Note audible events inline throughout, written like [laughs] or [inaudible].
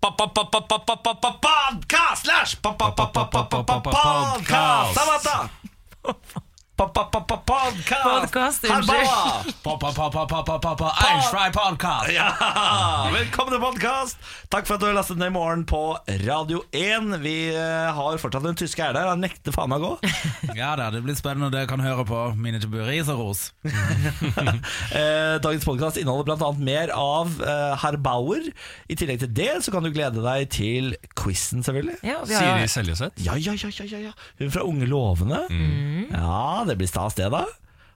Podcast slash podcast Einstein podcast. Ja, velkommen til podcast. Takk for at du har lastet ned i morgen på Radio 1 Vi eh, har fortsatt den tyske er der. Han nekter faen meg å gå. Ja da, det blir spennende Dere kan høre på mine tiburis og ros. [laughs] Eh, Dagens podcast inneholder annet mer av eh, Herr Bauer. I tillegg til det så kan du glede deg til quizen selvfølgelig. Ja, har Siri Seljeseth. Ja, ja, ja, ja, ja. Hun fra Unge Lovende. Ja, det blir stas det da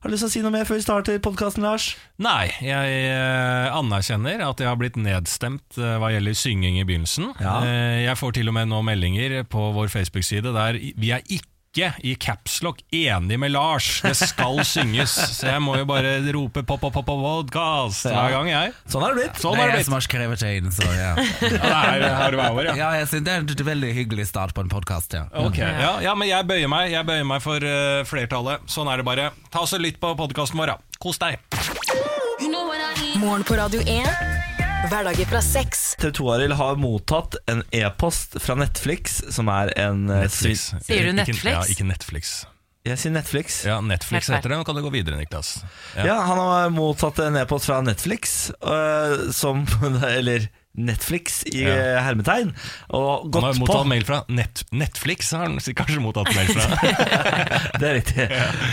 Har du lyst til å si noe mer før vi starter podkasten, Lars? Nei, jeg eh, anerkjenner at jeg har blitt nedstemt eh, hva gjelder synging i begynnelsen. Ja. Eh, jeg får til og med nå meldinger på vår Facebook-side der vi er ikke i capslock enig med Lars. Det skal [laughs] synges. Så jeg må jo bare rope pop, pop, pop, podcast hver gang, jeg. Sånn er det blitt Sånn Det er det jeg som har skrevet [laughs] det inn Så ja, Ja, jeg synes det er en veldig hyggelig start på en podcast ja. Okay, ja, ja, men jeg bøyer meg Jeg bøyer meg for uh, flertallet. Sånn er det bare. Ta så lytt på podkasten vår, da. Kos deg. Morgen på Radio 1. Hverdager fra sex. TV 2-Arild har mottatt en e-post fra Netflix Som er en eh, Netflix. Sier du Ikke- Netflix? Ja, ikke Netflix. Jeg sier Netflix Ja, Netflix heter det. Nå kan du gå videre, Niklas. Ja, han har mottatt en e-post fra Netflix uh, Som, [laughs] eller Netflix i Ja. eh, hermetegn Og Han har mottatt på mail fra Net Netflix. Har han kanskje mottatt mail fra [laughs] Det er riktig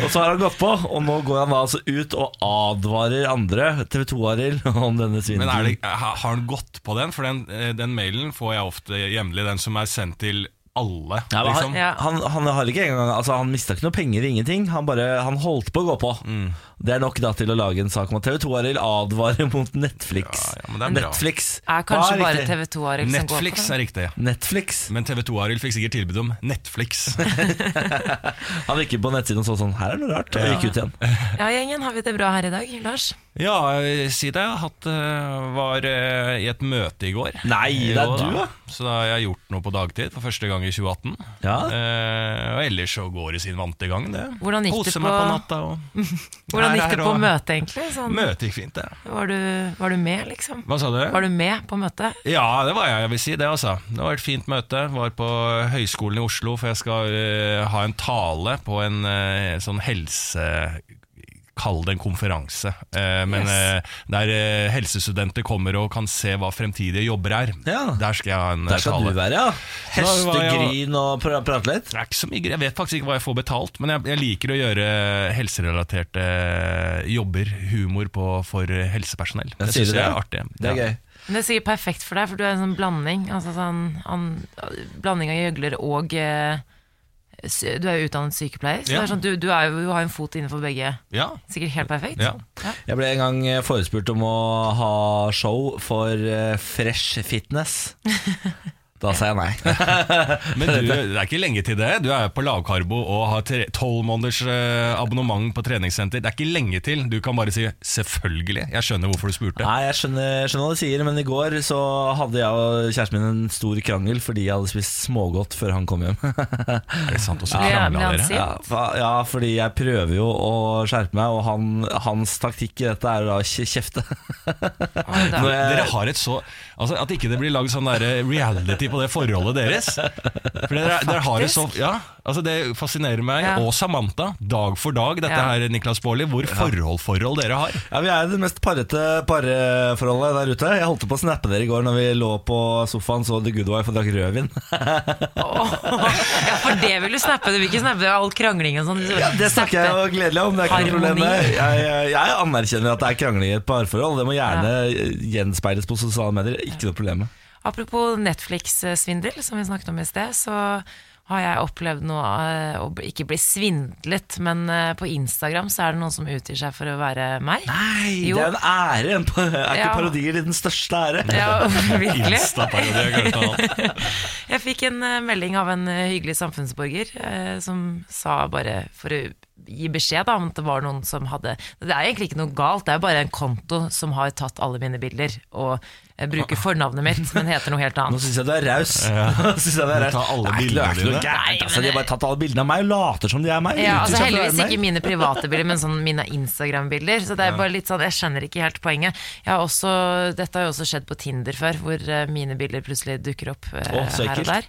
Og så har han gått på Og nå går han da altså ut og advarer andre TV 2-Arild [laughs] om denne Men svindelen er det, har han gått på den? For den, eh, den mailen får jeg ofte jevnlig. Den som er sendt til alle. Ja, liksom. han. Han, han har ikke engang Altså Han mistet ikke noe penger, ingenting Han, bare, han holdt på å gå på Mm. Det er nok da til å lage en sak om at TV 2-Arild advarer [laughs] mot Netflix Ja, ja, men det er bra. Netflix er kanskje Hva bare riktig? TV 2 Arild som går på Netflix det. er riktig. Netflix Men TV 2-Arild fikk sikkert tilbud om Netflix. [laughs] Han gikk inn på nettsiden og så sånn Her er det noe rart Og Ja. gikk ut igjen Ja, gjengen, har vi det bra her i dag, Lars? Ja, eh, si det. Jeg hatt, eh, var eh, i et møte i går. Nei, det er Jo du da. Så da har jeg gjort noe på dagtid for første gang i 2018. Ja. Eh, og ellers så går det sin vante gang, det. Hvordan gikk det Kose på- meg på natta og [laughs] Hvordan Her, gikk det på møtet, egentlig? Sånn, Møtet gikk fint, det. var, du, var du med, liksom? Hva sa du? Var du med på møtet? Ja, det var jeg, jeg vil si det altså Det var et fint møte Var på Høgskolen i Oslo For jeg skal uh, ha en tale På en uh, sånn helse Kall det en konferanse Eh, Men Yes. eh, der eh, helsestudenter kommer og kan se Hva fremtidige jobber er Ja. Der skal jeg ha en eh, Der skal tale du være, ja Hestegrin og pr prate litt det er ikke så mye, Jeg vet faktisk ikke hva jeg får betalt Men jeg, jeg liker å gjøre helserelaterte jobber Humor på, for helsepersonell Det sier synes jeg det? er artig Det er Ja. gøy Men Det er sikkert perfekt for deg, for du er en sånn blanding. Altså sånn, an, blanding av gjøgler og eh, Du er jo utdannet sykepleier, så Ja. det er sånn, du, du, er jo, du har en fot innenfor begge. Ja, Sikkert helt perfekt. Ja. Jeg ble en gang eh, forespurt om å ha show for eh, Fresh Fitness [laughs] Da sa jeg nei [laughs] Men du, det er ikke lenge til det. Du er på lavkarbo og har tolv måneders eh, abonnement på treningssenter. Det er ikke lenge til. Du kan bare si 'selvfølgelig'. Jeg skjønner hvorfor du spurte. Nei, jeg skjønner, skjønner hva du sier Men i går så hadde jeg og kjæresten min en stor krangel Fordi jeg hadde spist smågodt før han kom hjem [laughs] Er det sant? Og så Ja, krangla dere? ja, for, ja, fordi jeg prøver jo å skjerpe meg Og han, hans taktikk i dette er å kjefte. [laughs] Når jeg- Dere har et så Altså At ikke det blir lagd sånn der reality på det forholdet deres. For dere, dere har det så Ja, altså Det fascinerer meg, Ja. og Samantha, dag for dag, dette Ja. her, Niklas Baarli, hvor forhold-forhold dere har. Ja, Vi er det mest parrete parforholdet der ute Jeg holdt på å snappe dere i går Når vi lå på sofaen Så The Good Wife og drakk rødvin ja, for det vil du snappe. Du vil ikke snappe all krangling og sånn. Ja, det snakker jeg jo gledelig om. Det er ikke noe problem Jeg, jeg, jeg anerkjenner at det er krangling i et parforhold. Det må gjerne gjenspeiles på sosiale medier. Ikke noe problem med. Apropos Netflix-svindel, som vi snakket om i sted, så har jeg opplevd noe eh, å ikke bli svindlet, men eh, på Instagram så er det noen som utgir seg for å være meg. Nei, Jo. det er en ære. En Er ikke Ja. parodier den største ære? Ja, virkelig. [laughs] Jeg fikk en eh, melding av en hyggelig samfunnsborger som sa bare for å gi beskjed da, om at det var noen som hadde Det er egentlig ikke noe galt, det er bare en konto som har tatt alle mine bilder og eh, bruker fornavnet mitt, men heter noe helt Nå annet. syns jeg du er raus. [laughs] Nå synes jeg du er raus. alle Det er ikke- det er ikke noe gærent, altså. De har bare tatt alle bildene av meg og later som de er meg. Ja, altså Heldigvis ikke mine private bilder, men sånn mine Instagram-bilder. Så det er bare litt sånn, jeg skjønner ikke helt poenget. Jeg har også, dette har jo også skjedd på Tinder før, hvor eh, mine bilder plutselig dukker opp Å, her og der.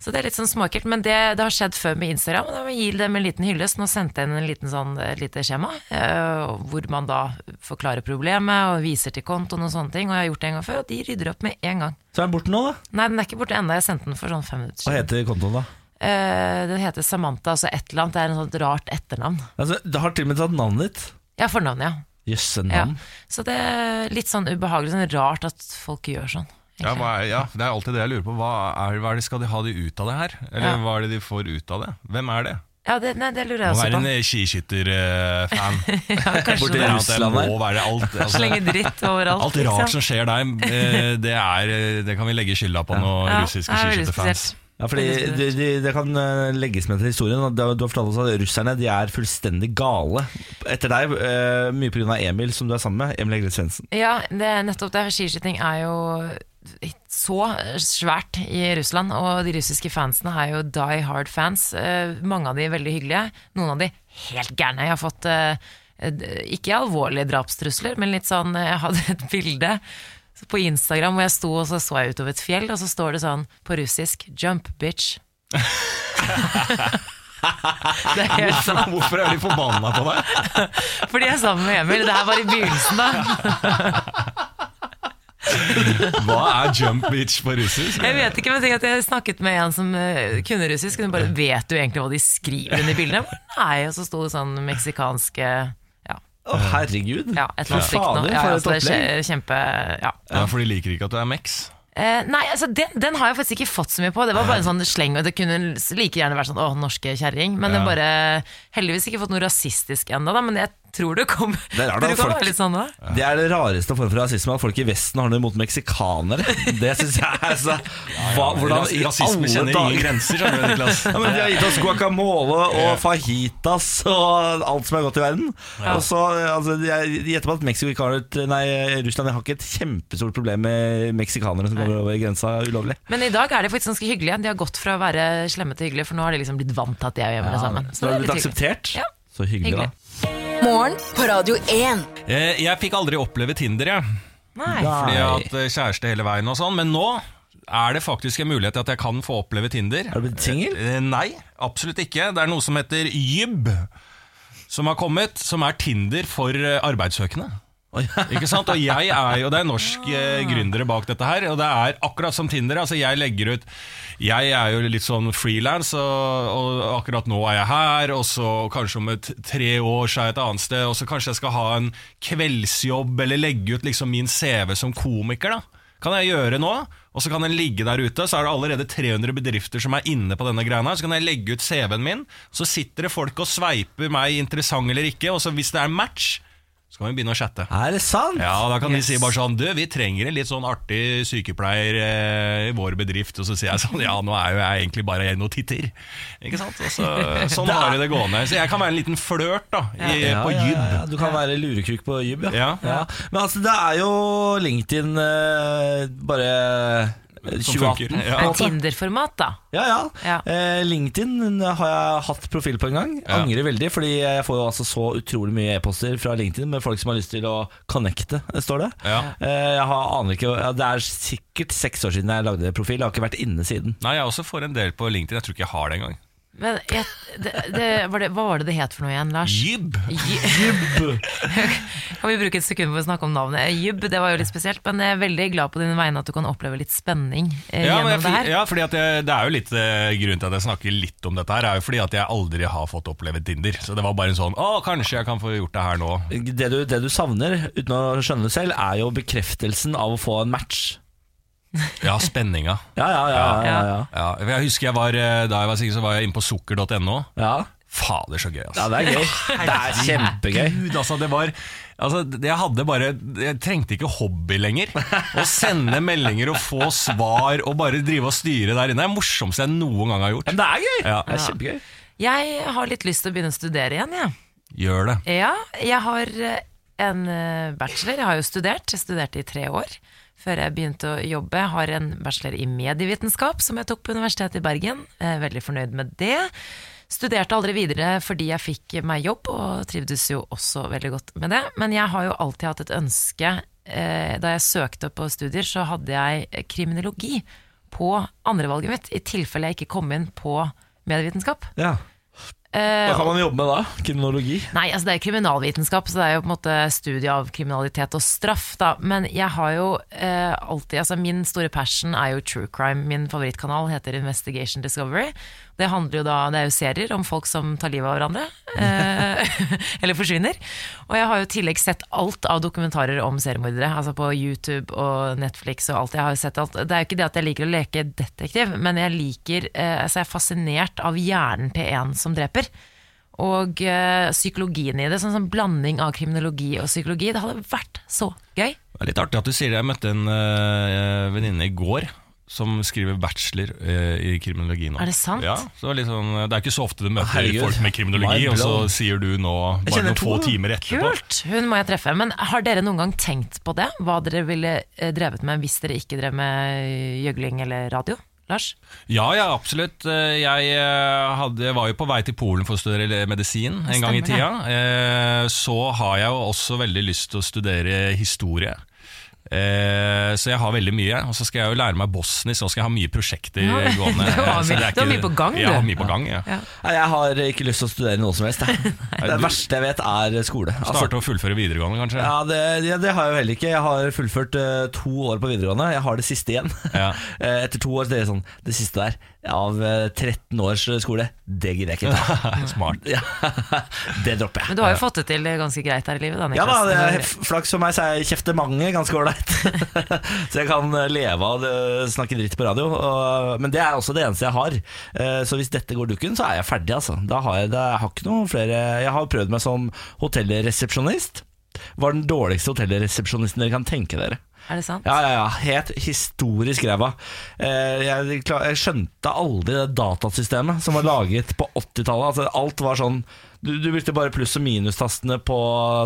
Så det er litt sånn småkult. men det, det har skjedd før med Instagram. Og da må jeg gi dem en liten hyllest. Nå sendte jeg inn en liten sånn, et lite skjema, uh, hvor man da forklarer problemet og viser til kontoen og sånne ting. Og jeg har gjort det en gang før, og de rydder opp med en gang. Så er den borte nå, da. Nei, den er ikke borte ennå. Jeg sendte den for sånn fem minutter Hva heter kontoen, da? Uh, den heter Samantha, altså et eller annet. Det er en sånn rart etternavn. Altså, det har til og med tatt navnet ditt. Ja, fornavnet, ja. Jøsse Ja. navn. Så det er litt sånn ubehagelig, sånn rart at folk gjør sånn. Ja, hva er, ja, det er alltid det jeg lurer på. Hva er, hva er det, Skal de ha de ut av det her? Eller Ja. hva er det de får ut av det? Hvem er det? Ja, det, nei, det lurer jeg Må også være på. en eh, skiskytterfan. [laughs] Ja, kanskje det. Russland må være alt. [laughs] Altså, Slenge dritt overalt. alt rart liksom. som skjer der, eh, det, er, eh, det kan vi legge skylda på noen Ja, russiske er skiskytterfans. Ja, fordi det, de, det kan legges med til historien. Du du har fortalt oss at russerne de er fullstendig gale etter deg. eh, mye pga. Emil, som du er sammen med. Emil Egil Svendsen. Ja, det er nettopp det. Skiskyting er jo så svært i Russland, og de russiske fansene er jo die hard fans. Eh, mange av de veldig hyggelige, noen av de helt gærne. Jeg har fått eh, eh, ikke alvorlige drapstrusler, men litt sånn Jeg hadde et bilde på Instagram hvor jeg sto og så så jeg utover et fjell, og så står det sånn på russisk 'jump, bitch'. [laughs] det er helt sånn Hvorfor er de forbanna på deg? [laughs] Fordi jeg er sammen med Emil. Det her var i begynnelsen, da. [laughs] [laughs] Hva er jump bitch på russisk? Jeg vet ikke, men jeg, at jeg snakket med en som eh, kunne russisk. Hun bare Vet du egentlig hva de skriver under bildene? Bare, Nei, og så sto det sånn meksikanske å, Å, herregud. ja et eller annet stygt noe. Ja, for ja, et det er opplegg. kjempe Ja. Ja, For de liker ikke at du er mex? Eh, nei, altså den, den har jeg faktisk ikke fått så mye på. Det var bare en sånn sleng, og det kunne like gjerne vært sånn 'Å, norske kjerring'. Men det Ja. bare Heldigvis ikke fått noe rasistisk ennå. Men jeg tror det kom, Det er det folk- litt sånn. Det er det rareste form for rasisme, at folk i Vesten har noe imot meksikanere. Det syns jeg er så [laughs] hva, Hvordan Ras- i Rasisme kjenner dager- ingen grenser, skjønner du, Niklas. [laughs] Ja, men De har gitt oss guacamole og fajitas og alt som er godt i verden. Og så, altså, Jeg gjetter på at Mexico nei, Russland har ikke et kjempestort problem med meksikanere som kommer over grensa ulovlig. Men i dag er de faktisk ganske hyggelige. De har gått fra å være slemme til hyggelige, for nå har de liksom blitt vant til at de er hjemme sammen. Så det er blitt litt akseptert. Ja. Så hyggelig, Hyggelig. da. Morgen på Radio 1. Eh, Jeg fikk aldri oppleve Tinder, jeg. Nei. Fordi jeg har hatt eh, kjæreste hele veien og sånn. Men nå er det faktisk en mulighet til at jeg kan få oppleve Tinder. Er du blitt singel? Eh, Nei, absolutt ikke. Det er noe som heter Jybb, som har kommet, som er Tinder for eh, arbeidssøkende. Ikke sant? Og jeg er jo, det er norsk eh, gründere bak dette her, og det er akkurat som Tinder. Altså jeg legger ut Jeg er jo litt sånn frilans, og, og akkurat nå er jeg her, og så kanskje om et tre år så er jeg et annet sted, og så kanskje jeg skal ha en kveldsjobb, eller legge ut liksom min CV som komiker, da. Kan jeg gjøre nå, og så kan den ligge der ute, så er det allerede 300 bedrifter som er inne på denne greia, så kan jeg legge ut CV-en min, så sitter det folk og sveiper meg interessant eller ikke, og så hvis det er match, så kan vi begynne å chatte. Er det sant? Ja, da kan Yes. de si bare sånn Du, vi trenger en litt sånn artig sykepleier eh, i vår bedrift. Og så sier jeg sånn Ja, nå er jo jeg egentlig bare en og titter. Ikke sant? Og så, sånn [laughs] har vi det gående. Så jeg kan være en liten flørt da i, Ja, på ja, Jybb. ja, Du kan være lurekruk på Jybb, ja. Ja. Men altså, det er jo LinkedIn eh, bare 2018. funker, ja. Er Tinder-format, da. Ja, ja. Ja. Eh, LinkedIn har jeg hatt profil på en gang. Ja. Angrer veldig, fordi jeg får jo altså så utrolig mye e-poster fra LinkedIn med folk som har lyst til å connecte, står det. Ja. Eh, jeg har, aner ikke ja, Det er sikkert seks år siden jeg lagde profil. Jeg har ikke vært inne siden. Nei, jeg også får en del på LinkedIn. Jeg tror ikke jeg har det engang. Men jeg, det, det, var det, hva var det det het for noe igjen, Lars? Jibb. [laughs] Kan vi bruke et sekund på å snakke om navnet? Jibb, det var jo litt spesielt, men jeg er veldig glad på dine vegne at du kan oppleve litt spenning eh, Ja, gjennom jeg, det her. ja, fordi at jeg, det er jo litt eh, Grunnen til at jeg snakker litt om dette, her er jo fordi at jeg aldri har fått oppleve Tinder. Så det var bare en sånn Å, kanskje jeg kan få gjort det her nå. Det du, det du savner, uten å skjønne det selv, er jo bekreftelsen av å få en match. [laughs] Ja, spenninga. Ja, ja, ja. ja, ja, Ja, jeg husker jeg var, eh, da jeg var sikker, så var jeg inne på sukker.no. ja. Fader, så gøy, altså. ja det er gøy. Det er kjempegøy. Gud, altså, det var Altså, jeg hadde bare Jeg trengte ikke hobby lenger. Å sende meldinger og få svar og bare drive og styre der inne. Det er det morsomste jeg noen gang har gjort. Men det er gøy! Ja. Det er kjempegøy. Jeg har litt lyst til å begynne å studere igjen, jeg. Gjør det. Ja, jeg har eh, en eh, bachelor. Jeg har jo studert. Jeg studerte i tre år før jeg begynte å jobbe. Jeg har en bachelor i medievitenskap som jeg tok på Universitetet i Bergen. Er veldig fornøyd med det. Studerte aldri videre fordi jeg fikk meg jobb, og trivdes jo også veldig godt med det. Men jeg har jo alltid hatt et ønske. Eh, Da jeg søkte på studier, så hadde jeg kriminologi på andrevalget mitt, i tilfelle jeg ikke kom inn på medievitenskap. Ja. Eh, Hva kan man jobbe med da? Kriminologi? Nei, altså det er kriminalvitenskap, så det er jo på en måte studie av kriminalitet og straff, da. Men jeg har jo eh, alltid Altså min store passion er jo true crime. Min favorittkanal heter Investigation Discovery. Det handler jo da Det er jo serier om folk som tar livet av hverandre. Eh, [laughs] eller forsvinner. Og jeg har jo i tillegg sett alt av dokumentarer om seriemordere. Altså på YouTube og Netflix og alt. Jeg har jo sett alt. Det er jo ikke det at jeg liker å leke detektiv, men jeg liker eh, Altså jeg er fascinert av hjernen til en som dreper og eh, psykologien i det. Sånn som blanding av kriminologi og psykologi. Det hadde vært så gøy. Det er litt artig at du sier det. Jeg møtte en øh, venninne i går som skriver bachelor eh, i kriminologi nå. Er det sant? Ja, så det, er litt sånn, det er ikke så ofte du møter Herregud. folk med kriminologi, og så sier du nå, bare noen få timer etterpå Kult! Hun må jeg treffe. Men har dere noen gang tenkt på det? Hva dere ville eh, drevet med hvis dere ikke drev med gjøgling eller radio? Lars? Ja, ja, absolutt. Eh, Jeg eh, hadde, var jo på vei til Polen for å studere medisin en gang i tida. Eh, Så har jeg jo også veldig lyst til å studere historie. Eh, Så jeg har veldig mye. Og så skal jeg jo lære meg bosnisk, og så skal jeg ha mye prosjekter Ja, gående. [laughs] du har mye- det du ikke- mye på gang, Jeg har mye på gang, ja. Ja. Jeg har ikke lyst til å studere noe som helst. [laughs] Det verste jeg vet, er skole. Altså, Starte å fullføre videregående, kanskje. ja, det, ja, det har jeg jo heller ikke. Jeg har fullført uh, to år på videregående. Jeg har det siste igjen. Ja. [laughs] Eh, Etter to år så er det sånn Det siste der, av eh, 13 års skole, det gidder jeg ikke ta. Smart. Ja, det dropper jeg. Men du har jo fått det til ganske greit her i livet, da, Ja da, det er flaks for meg, så er kjeftemanget ganske ålreit. [laughs] så jeg kan eh, leve av å snakke dritt på radio. Og, men det er også det eneste jeg har. Eh, Så hvis dette går dukken, så er jeg ferdig, altså. Da har jeg, jeg har ikke noe flere Jeg har prøvd meg som hotellresepsjonist. Var den dårligste hotellresepsjonisten dere kan tenke dere. Er det sant? Ja, ja, ja, helt historisk ræva. Eh, Jeg, jeg skjønte aldri det datasystemet som var laget på 80-tallet. Altså, alt var sånn du, du brukte bare pluss- og minustastene på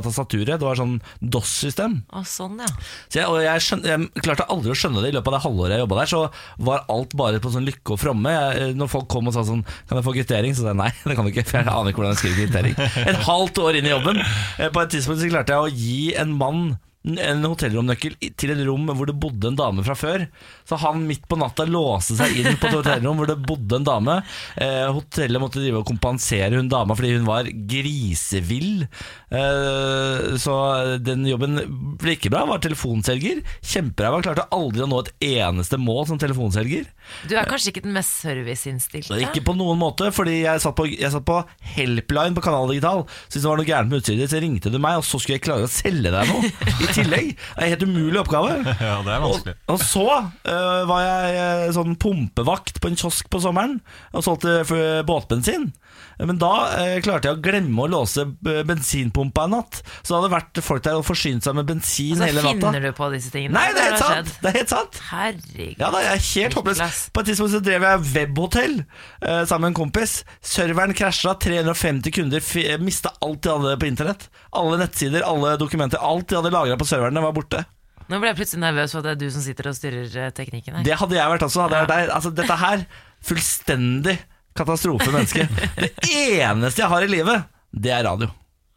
tastaturet. Det var sånn DOS-system. Å, sånn, ja. Så jeg, og jeg, skjøn- jeg klarte aldri å skjønne det i løpet av det halvåret jeg jobba der. Så var alt bare på sånn lykke og fromme. Jeg, når folk kom og sa sånn Kan jeg få kvittering? Så sa jeg nei, det kan du ikke. For jeg aner ikke hvordan jeg skriver kvittering. Et halvt år inn i jobben. eh, På et tidspunkt så klarte jeg å gi en mann en hotellromnøkkel til et rom hvor det bodde en dame fra før. Så han midt på natta låste seg inn på et hotellrom hvor det bodde en dame. Eh, hotellet måtte drive og kompensere hun dama fordi hun var grisevill. Eh, så den jobben ble ikke bra. Var telefonselger. Kjemperæva. Klarte aldri å nå et eneste mål som telefonselger. Du er kanskje ikke den mest serviceinnstilte? Ikke på noen måte, fordi jeg satt på, jeg satt på Helpline på Kanal Digital. Så hvis det var noe gærent med utstyret, så ringte du meg, og så skulle jeg klare å selge deg noe [laughs] tillegg. Det er en helt umulig oppgave. [laughs] Ja, det er vanskelig. og så øh, var jeg øh, sånn pumpevakt på en kiosk på sommeren og solgte båtbensin. Men da øh, klarte jeg å glemme å låse bensinpumpa en natt. Så det hadde vært folk der og forsynt seg med bensin Så hele natta. Så finner du på disse tingene? Nei, det er helt sant! Det er helt sant. Herregud. Ja da, jeg er helt håpløs. På et tidspunkt så drev jeg webhotell eh, sammen med en kompis. Serveren krasja, 350 kunder mista alt de hadde på internett. Alle nettsider, alle dokumenter, alt de hadde lagra på serverne, var borte. Nå ble jeg plutselig nervøs for at det er du som sitter og styrer eh, teknikken her. Det hadde jeg vært også. Hadde jeg vært der. Altså, dette her, fullstendig katastrofe, menneske. Det [laughs] eneste jeg har i livet, det er radio.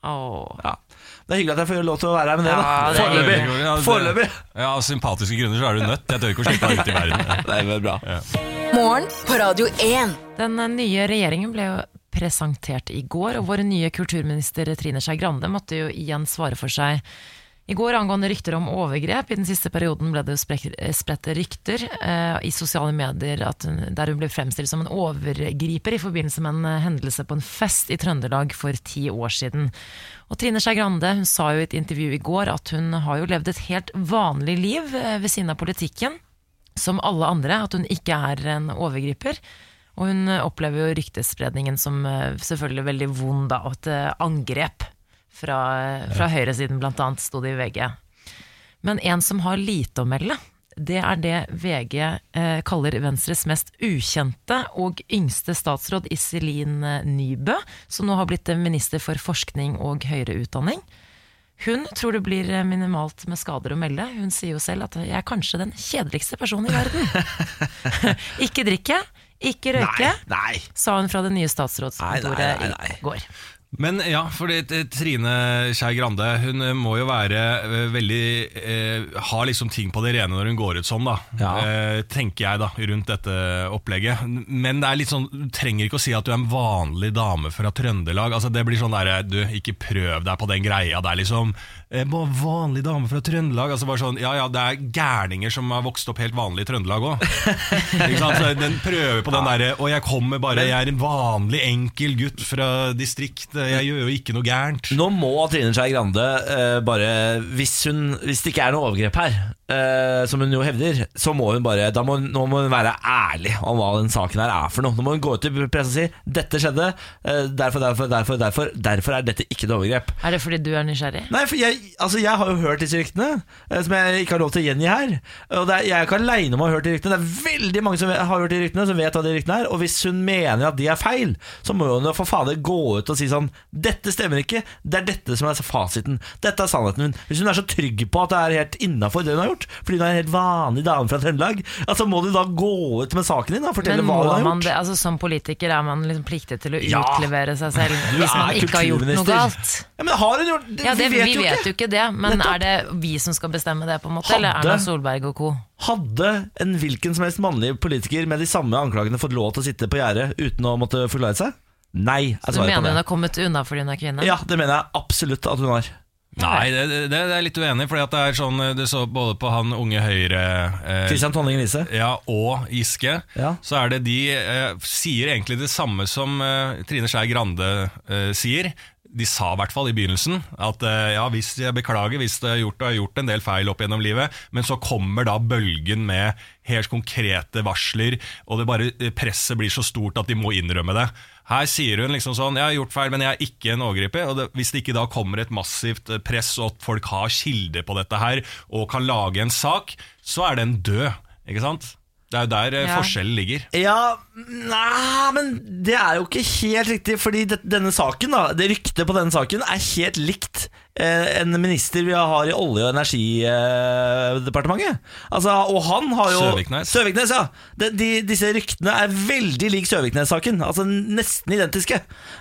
Oh. Ja. Det er hyggelig at jeg får lov til å være her med det. Ja, da Foreløpig. Ja, Foreløpig. Ja, Av sympatiske grunner så er du nødt. Jeg tør ikke å slippe deg ut i verden. [laughs] Det er bra bra. Morgen på Radio 1. Den eh, nye regjeringen ble jo presentert i går, og vår nye kulturminister Trine Skei Grande måtte jo igjen svare for seg i går angående rykter om overgrep. I den siste perioden ble det jo spredt rykter eh, i sosiale medier hun, der hun ble fremstilt som en overgriper i forbindelse med en eh, hendelse på en fest i Trøndelag for ti år siden. Og Trine Skei Grande sa jo i et intervju i går at hun har jo levd et helt vanlig liv eh, ved siden av politikken som alle andre, at hun ikke er en overgriper. Og hun eh, opplever jo ryktespredningen som eh, selvfølgelig veldig vond, da, og et eh, angrep fra, fra høyresiden, annet, sto det i VG. Men en som har lite å melde, det er det VG eh, kaller Venstres mest ukjente og yngste statsråd, Iselin eh, Nybø, som nå har blitt minister for forskning og høyere utdanning. Hun tror det blir eh, minimalt med skader å melde. Hun sier jo selv at jeg er kanskje den kjedeligste personen i verden. [laughs] ikke drikke, ikke røyke, Nei, nei. sa hun fra det nye statsrådskontoret i går. Men ja, fordi eh, Trine Skei Grande Hun eh, må jo være eh, veldig eh, Har liksom ting på det rene når hun går ut sånn, da. Ja. Eh, tenker jeg, da, rundt dette opplegget. Men det er litt sånn du trenger ikke å si at du er en vanlig dame fra Trøndelag. Altså Det blir sånn derre Du, ikke prøv deg på den greia. Det er liksom bare vanlig dame fra Trøndelag. Altså bare sånn Ja ja, det er gærninger som har vokst opp helt vanlig i Trøndelag òg. [laughs] Den prøver på den derre Og jeg kommer bare Jeg er en vanlig, enkel gutt fra distrikt. Jeg gjør jo ikke noe gærent. Nå må Trine Skei Grande eh, bare hvis, hun, hvis det ikke er noe overgrep her, eh, som hun jo hevder, så må hun bare Da må, nå må hun være ærlig om hva den saken her er for noe. Nå må hun gå ut i pressen og si dette skjedde, uh, derfor, derfor, derfor, derfor, derfor er dette ikke et overgrep. Er det fordi du er nysgjerrig? Nei, for jeg, altså jeg har jo hørt disse ryktene, uh, som jeg ikke har lov til å gjengi her. Og er, jeg er ikke aleine om å ha hørt de ryktene. Det er veldig mange som har hørt de ryktene, som vet hva de ryktene er. Og hvis hun mener at de er feil, så må hun jo for fader gå ut og si sånn Dette stemmer ikke, det er dette som er fasiten. Dette er sannheten min. Hvis hun er så trygg på at det er helt innafor det hun har gjort, fordi hun er en helt vanlig dame fra Trøndelag, altså må du da gå ut med saken din og fortelle hva du har gjort. det, altså Som politiker er man liksom pliktig til å Ja. utlevere seg selv hvis man ikke har gjort noe galt. Ja, men har hun gjort Ja, det, vi, jo vet jo ikke det, men Nettopp. er det vi som skal bestemme det, på en måte? Eller Erna Solberg og co.? Hadde en hvilken som helst mannlig politiker med de samme anklagene fått lov til å sitte på gjerdet uten å måtte forklare seg? Nei, Så Du mener hun har kommet unna fordi hun er kvinne? Ja, det mener jeg absolutt at hun har. Nei, det, det, det er litt uenig. Fordi at det er sånn Du så både på han unge Høyre eh, Tonning Riise. ja, og Giske, Ja. så er det de eh, sier egentlig det samme som eh, Trine Skei Grande eh, sier. De sa i hvert fall i begynnelsen at eh, ja, hvis jeg beklager hvis det har gjort, har gjort en del feil opp gjennom livet, men så kommer da bølgen med helt konkrete varsler, og det bare eh, presset blir så stort at de må innrømme det. Her sier hun liksom sånn Jeg har gjort feil, men jeg er ikke en overgriper. Og det, hvis det ikke da kommer et massivt eh, press, og at folk har kilder på dette her, og kan lage en sak, så er den død. Ikke sant? Det er jo der eh, Ja. forskjellen ligger. Ja, nei, men det er jo ikke helt riktig, fordi det, denne saken, da, det ryktet på denne saken, er helt likt en minister vi har i Olje- og energidepartementet. Altså, og han har jo Søviknes. Søviknes, ja. De, de, disse ryktene er veldig lik Søviknes-saken. Altså nesten identiske.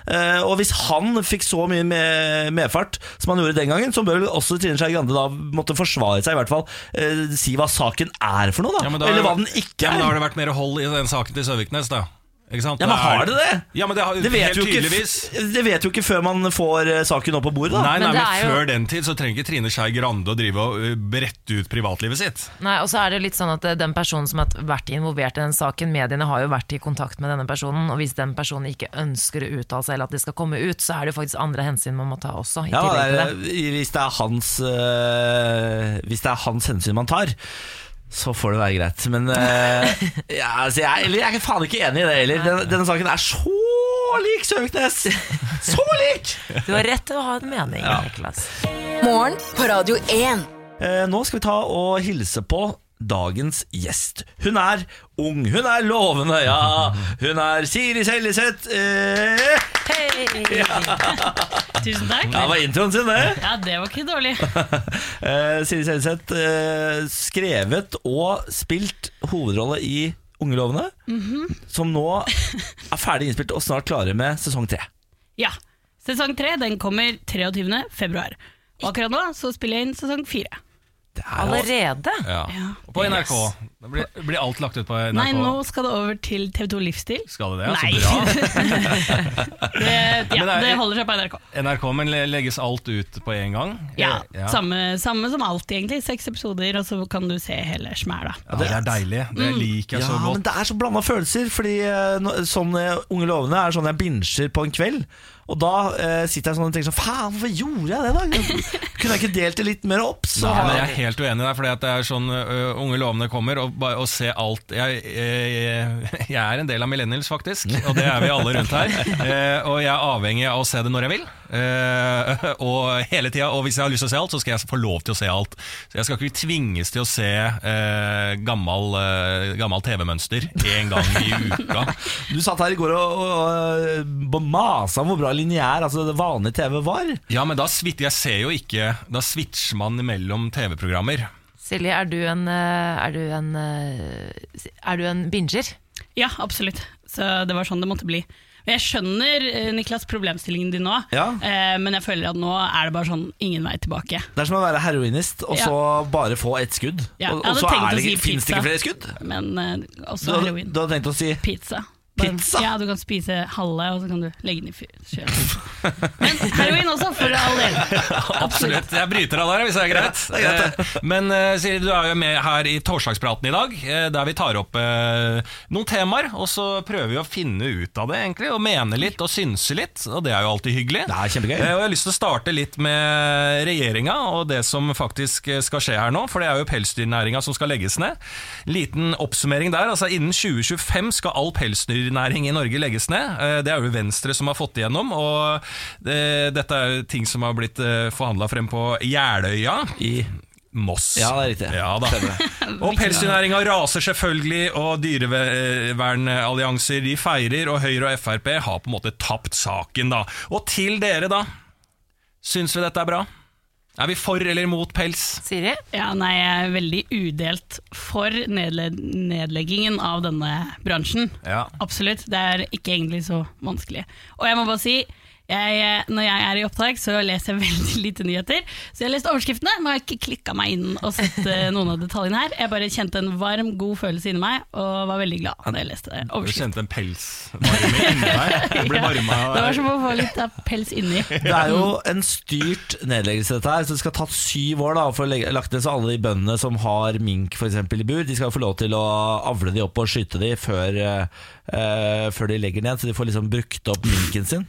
Eh, og hvis han fikk så mye med, medfart som han gjorde den gangen, så bør vel også Trine Skei Grande da måtte forsvare seg, i hvert fall eh, si hva saken er for noe, da. Ja, da- Eller hva den ikke er. Ja, men da har det vært mer hold i den saken til Søviknes, da. Ikke sant? Ja, men har det det? Ja, men det har Det vet, helt jo ikke, tydeligvis. det vet jo ikke før man får eh, saken opp på bordet. da Nei, nei, Men men, det jo- før den tid så trenger ikke Trine Skei Grande å drive og uh, brette ut privatlivet sitt. Nei, og så er det litt sånn at eh, den personen som har vært involvert i den saken, mediene har jo vært i kontakt med denne personen, og hvis den personen ikke ønsker å uttale seg, eller at det skal komme ut, så er det jo faktisk andre hensyn man må ta også, i Ja, det til er, det. hvis, det er hans, øh, hvis det er hans hensyn man tar, så får det være greit. Men uh, [laughs] ja, altså jeg, eller, jeg er faen ikke enig i det heller. Denne, denne saken er så lik Søviknes! Så lik! Du har rett til å ha en mening, Niklas. Morgen på Radio 1. Eh, nå skal vi ta og hilse på dagens gjest. Hun er ung, hun er lovende, ja. Hun er Siri Seljeseth. Eh, Hei! Tusen takk. ja, det var introen sin, det. Ja, det var ikke dårlig. [laughs] Eh, Siri Seljeseth, eh, skrevet og spilt hovedrolle i Ungelovene, mm -hmm. som nå er ferdig innspilt og snart klare med sesong tre. Ja. Sesong tre den kommer 23. februar. Og akkurat nå så spiller jeg inn sesong fire. Er Allerede? Ja. Ja. Og på NRK. Det blir, blir alt lagt ut på NRK? Nei, nå skal det over til TV2 Livsstil. Skal det det? Nei. Så bra. [laughs] Det, [laughs] ja, det er- det holder seg på NRK. NRK, men legges alt ut på en gang? Ja, ja. Samme, samme som alltid, egentlig. Seks episoder, og så kan du se hele smæla. Ja, det er deilig. Det liker jeg ja, så men det er så blanda følelser. Fordi sånne sånn eh, Unge lovende er sånn jeg binsjer på en kveld. Og da eh, sitter jeg sånn og tenker sånn Faen, hvorfor gjorde jeg det, da? Kunne jeg ikke delt det litt mer opp? Så Nei, men Jeg er helt uenig der, fordi at det er sånn ø, unge lovende kommer og, bare- og se alt jeg, jeg, [laughs] jeg er en del av millennials, faktisk, og det er vi alle rundt her. [laughs] Eh, og jeg er avhengig av å se det når jeg vil. Eh, [laughs] og hele tida. Og hvis jeg har lyst til å se alt, så skal jeg få lov til å se alt. Så jeg skal ikke tvinges til å se uh, gammel, uh, gammel TV-mønster én gang i uka. [laughs] Du satt her i går og, og, og masa om hvor bra lineær altså det vanlige TV var. Ja, men da Jeg ser jo ikke Da switcher man mellom TV-programmer. Silje, er du en, eh, er du en, eh, er du en binger? Ja, absolutt. Så det var sånn det måtte bli. [laughs] Jeg skjønner eh, Niklas, problemstillingen din nå, Ja. eh, men jeg føler at nå er det bare sånn ingen vei tilbake. Det er som å være heroinist og så bare få ett skudd. Ja, og, og så si fins det ikke flere skudd. Men eh, også du, heroin. du hadde tenkt å si Pizza. Pizza? Ja, du kan spise halve, og så kan du legge den i fyr- Men heroin også, for all del. [laughs] Absolutt. Jeg bryter av der, hvis det er greit. Eh, Men eh, Siri, du er jo med her i Torsdagspraten i dag, eh, der vi tar opp noen temaer. Og så prøver vi å finne ut av det, egentlig. Og mene litt og synse litt. Og det er jo alltid hyggelig. Det er kjempegøy. Og jeg har lyst til å starte litt med regjeringa og det som faktisk skal skje her nå. For det er jo pelsdyrnæringa som skal legges ned. Liten oppsummering der. altså Innen 2025 skal all pelsdyrnæring i Norge legges ned. Eh, Det er jo Venstre som har fått igjennom. Og det, dette er jo ting som har blitt forhandla frem på Jeløya. I Moss. Ja, det er riktig. Ja, da. [laughs] Og pelsdyrnæringa raser selvfølgelig, og dyrevernallianser de feirer, og Høyre og Frp har på en måte tapt saken, da. Og til dere, da. Syns vi dette er bra? Er vi for eller mot pels? Siri? Ja, nei, jeg er veldig udelt for nedle nedleggingen av denne bransjen. Ja. Absolutt. Det er ikke egentlig så vanskelig. Og jeg må bare si, jeg, når jeg er i opptak, så leser jeg [laughs] veldig lite nyheter. Så jeg har lest overskriftene, men har ikke klikka meg inn og sett eh, [laughs] noen av detaljene her. Jeg bare kjente en varm, god følelse inni meg, og var veldig glad da jeg leste overskriften. Du kjente en pelsvarme inni deg? det ble [laughs] varma Det var som å få litt av pels inni. Det er jo en styrt nedleggelse dette her Så det skal ta syv år da For å legge, lagt ned så alle de bøndene som har mink for eksempel i bur De skal få lov til å avle de opp og skyte de Før, eh, eh, før de legger ned Så de får liksom brukt opp minken sin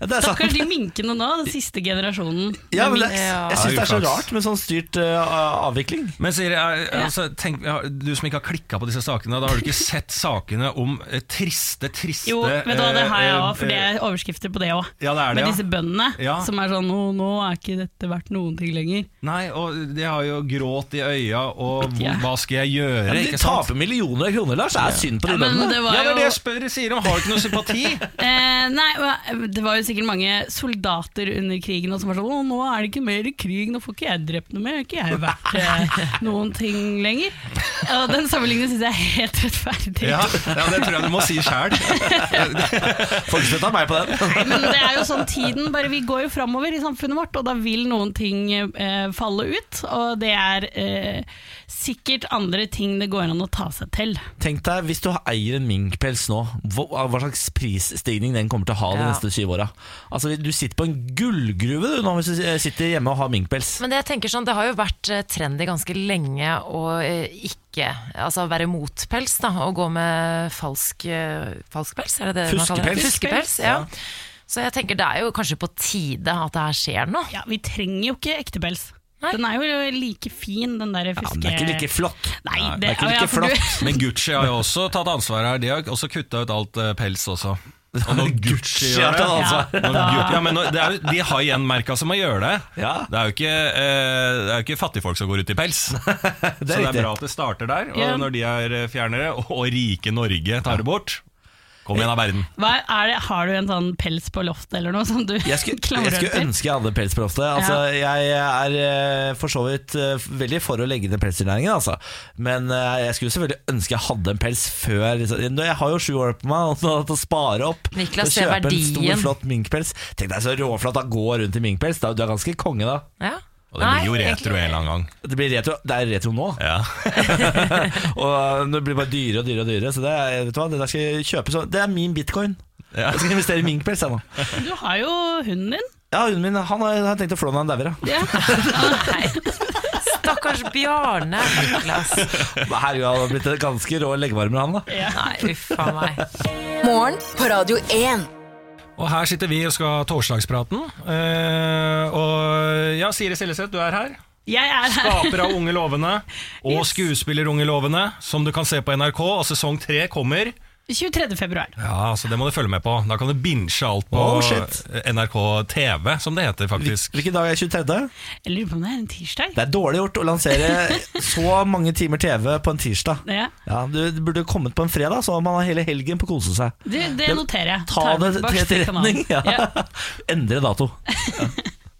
det er. Stakkars de minkene nå, den siste generasjonen. ja, men det. Jeg synes det er så rart med sånn styrt uh, avvikling Men Siri, altså, tenk, du som ikke har klikka på disse sakene, da har du ikke [laughs] sett sakene om eh, triste, triste Jo, vet du hva, det har jeg eh, òg, for det eh, er overskrifter på det òg. Ja, det det, Med ja. disse bøndene Ja. som er sånn nå, 'Nå er ikke dette verdt noen ting lenger'. Nei, og de har jo gråt i øya, og hva skal jeg gjøre? ja, men De taper millioner av kroner, Lars Det er synd på de Ja, men bøndene det Ja, det er det jeg spør sier om. Har du ikke noe sympati? [laughs] eh, Nei, det var jo sikkert mange soldater under krigen og som var sånn 'Å, nå er det ikke mer krig, nå får ikke jeg drept noe mer, er ikke jeg vært eh, [laughs] noen ting lenger'. Og den sammenligningen syns jeg er helt rettferdig. Ja, ja, det tror jeg du må si sjæl. Folk skal ta meg på den Nei, men det er jo sånn tiden bare Vi går jo framover i samfunnet vårt, og da vil noen ting eh, falle ut. Og det er eh, sikkert andre ting det går an å ta seg til. Tenk deg, hvis du eier en minkpels nå Hva, hva slags prisstigning den kommer til å ha de neste syv åra Altså, du sitter på en gullgruve du, nå hvis du sitter hjemme og har minkpels Men det jeg tenker sånn, det har jo vært eh, trendy ganske lenge å eh, ikke altså være mot pels, da, Å gå med falsk, eh, falsk pels, er det det man kaller det? Fuskepels. ja. ja. Så jeg tenker det er jo kanskje på tide at det her skjer noe. Ja, Vi trenger jo ikke ektepels. Nei. Den er jo like fin, den der ja, fiske... men Det er ikke like flott Nei, det det, er ikke ja, like du- flott Men Gucci har jo også tatt ansvar her. De har også kutta ut alt eh, pels også. Og når Gucci har gjør det ansvar. Gucci, ja, men det er, jo- De har igjen merka som må gjøre det. Det er jo ikke, eh, det er ikke fattigfolk som går ut i pels. [laughs] Så Det er det er bra at det starter der. Og når de er eh, fjernere, og, og rike Norge tar det bort Kom igjen av verden. Hva er det, har du en sånn pels på loftet eller noe som du jeg skulle, [laughs] jeg skulle ønske jeg hadde pels på loftet. Altså, Jeg er eh, for så vidt eh, veldig for å legge ned pelsdyrnæringen, altså. Men eh, jeg skulle selvfølgelig ønske jeg hadde en pels før liksom. Jeg har jo sju år på meg til å spare opp Niklas og kjøpe en stor, flott minkpels. Tenk deg så råflott å gå rundt i minkpels. Du er ganske konge da. Ja. Og det blir jo retro en eller annen gang. Det blir retro, det er retro nå. Ja. [laughs] Og det blir bare dyrere og dyrere og dyrere. Så det er, vet du hva, det der skal jeg kjøpe så, Det er min bitcoin. Ja. Jeg skal investere i minkpels jeg nå. [laughs] Du har jo hunden din. Ja, hunden min han har, har tenkt å flå når han dauer. ja. Ja. Nei. [laughs] Stakkars Bjarne, Niklas. Herregud, han har blitt en ganske rå leggevarmer, han da. Nei, uff a meg. Morgen på Radio 1. Og her sitter vi og skal ha torsdagspraten. Uh, og ja, Siri Stilleseth, du er her. Jeg er her. Skaper av [laughs] Unge lovende og Yes. skuespiller Unge lovende, som du kan se på NRK. Og sesong tre kommer 23. februar. Ja, så Det må du følge med på. Da kan du binche alt på Oh. NRK TV, som det heter faktisk. Hvilken dag er 23.? Jeg lurer på om det er en tirsdag? Det er dårlig gjort å lansere så mange timer TV på en tirsdag. Ja, Ja, Du burde kommet på en fredag, så man har hele helgen på å kose seg. det, det noterer jeg. Ta det til til etterretning. [laughs] Ja. Endre dato. [laughs]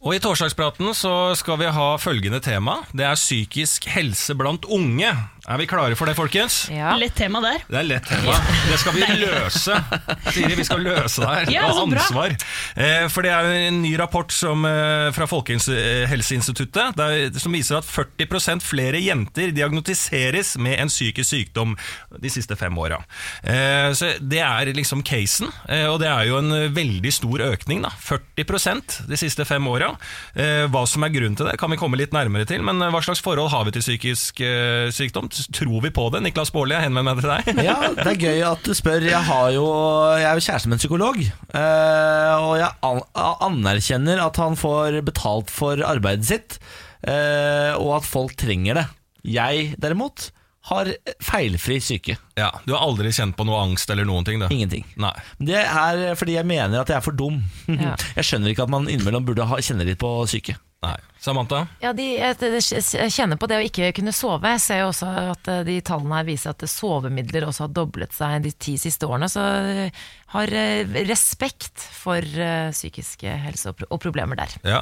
Og I torsdagspraten så skal vi ha følgende tema. Det er psykisk helse blant unge. Er vi klare for det, folkens? Ja. Lett tema der. Det er lett tema. Det skal vi [laughs] løse. Siri, vi skal løse det her. Ja, er bra. ansvar. Eh, for det er jo en ny rapport som, eh, fra Folkehelseinstituttet der, som viser at 40% flere jenter diagnotiseres med en psykisk sykdom de siste fem åra. Eh, så det er liksom casen, eh, og det er jo en veldig stor økning. da 40% de siste fem åra. Eh, hva som er grunnen til det, kan vi komme litt nærmere til. Men eh, hva slags forhold har vi til psykisk eh, sykdom? Tror vi på det? Niklas Baarli, jeg henvender meg til deg. Ja, Det er gøy at du spør. Jeg, har jo, jeg er jo kjæreste med en psykolog. eh, og jeg anerkjenner at han får betalt for arbeidet sitt, eh, og at folk trenger det. Jeg derimot har feilfri syke. Ja, Du har aldri kjent på noe angst eller noen ting? Da. Ingenting. Nei. Det er fordi jeg mener at jeg er for dum. Ja. Jeg skjønner ikke at man innimellom burde kjenne litt på syke. Nei. Samantha? Ja, de, jeg, jeg kjenner på det å ikke kunne sove. Jeg ser jo også at eh, de tallene her viser at sovemidler også har doblet seg de ti siste årene. Så har eh, respekt for eh, psykiske helse og, pro og problemer der. Ja.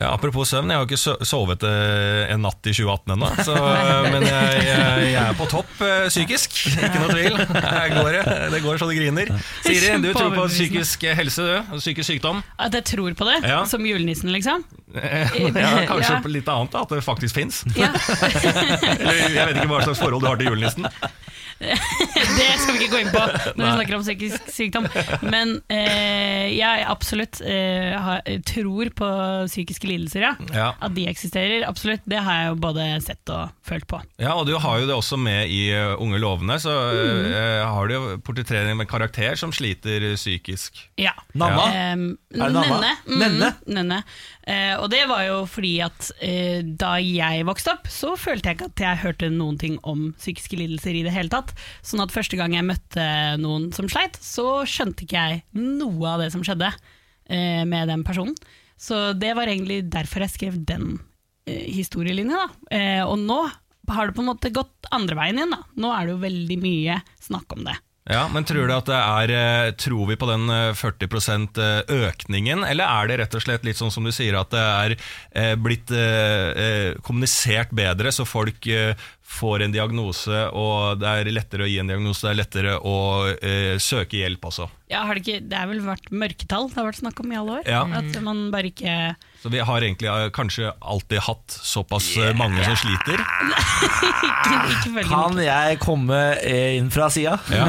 ja. Apropos søvn, jeg har ikke sovet eh, en natt i 2018 ennå. [laughs] eh, Men jeg, jeg, jeg er på topp eh, psykisk, ikke noe tvil. Her går det. Det går så det griner. Siri, du tror på psykisk helse, du? Psykisk sykdom? At jeg tror på det, Ja. som julenissen, liksom. [laughs] Ja, kanskje Ja. litt annet, da, at det faktisk fins. Ja. [laughs] Jeg vet ikke hva slags forhold du har til julenissen. [laughs] Det skal vi ikke gå inn på når vi snakker om psykisk sykdom. Men eh, jeg absolutt eh, har, tror på psykiske lidelser, ja. Ja. At de eksisterer, absolutt. Det har jeg jo både sett og følt på. Ja, og du har jo det også med i uh, Unge lovende, så uh, har du jo portrettering med karakter som sliter psykisk. Ja. Nanna? Er det Nanna? Nenne. Mm, Nenne? Nenne. Eh, og det var jo fordi at eh, da jeg vokste opp, så følte jeg ikke at jeg hørte noen ting om psykiske lidelser i det hele tatt. Sånn at første gang jeg møtte noen som sleit, så skjønte ikke jeg noe av det som skjedde eh, med den personen. Så det var egentlig derfor jeg skrev den eh, historielinja. Da. Eh, og nå har det på en måte gått andre veien igjen. Da. Nå er det jo veldig mye snakk om det. Ja, men tror du at det er eh, Tror vi på den eh, 40% økningen, eller er det rett og slett litt sånn som du sier, at det er eh, blitt eh, eh, kommunisert bedre, så folk eh, får en diagnose, og det er lettere å gi en diagnose, det er lettere å eh, søke hjelp også? Ja, har det, ikke, det er vel vært mørketall det har vært snakk om i alle år? Ja. At man bare ikke Så vi har egentlig eh, kanskje alltid hatt såpass yeah. mange som sliter? [laughs] Ikke, ikke Kan jeg komme eh, inn fra sida? [laughs] Ja.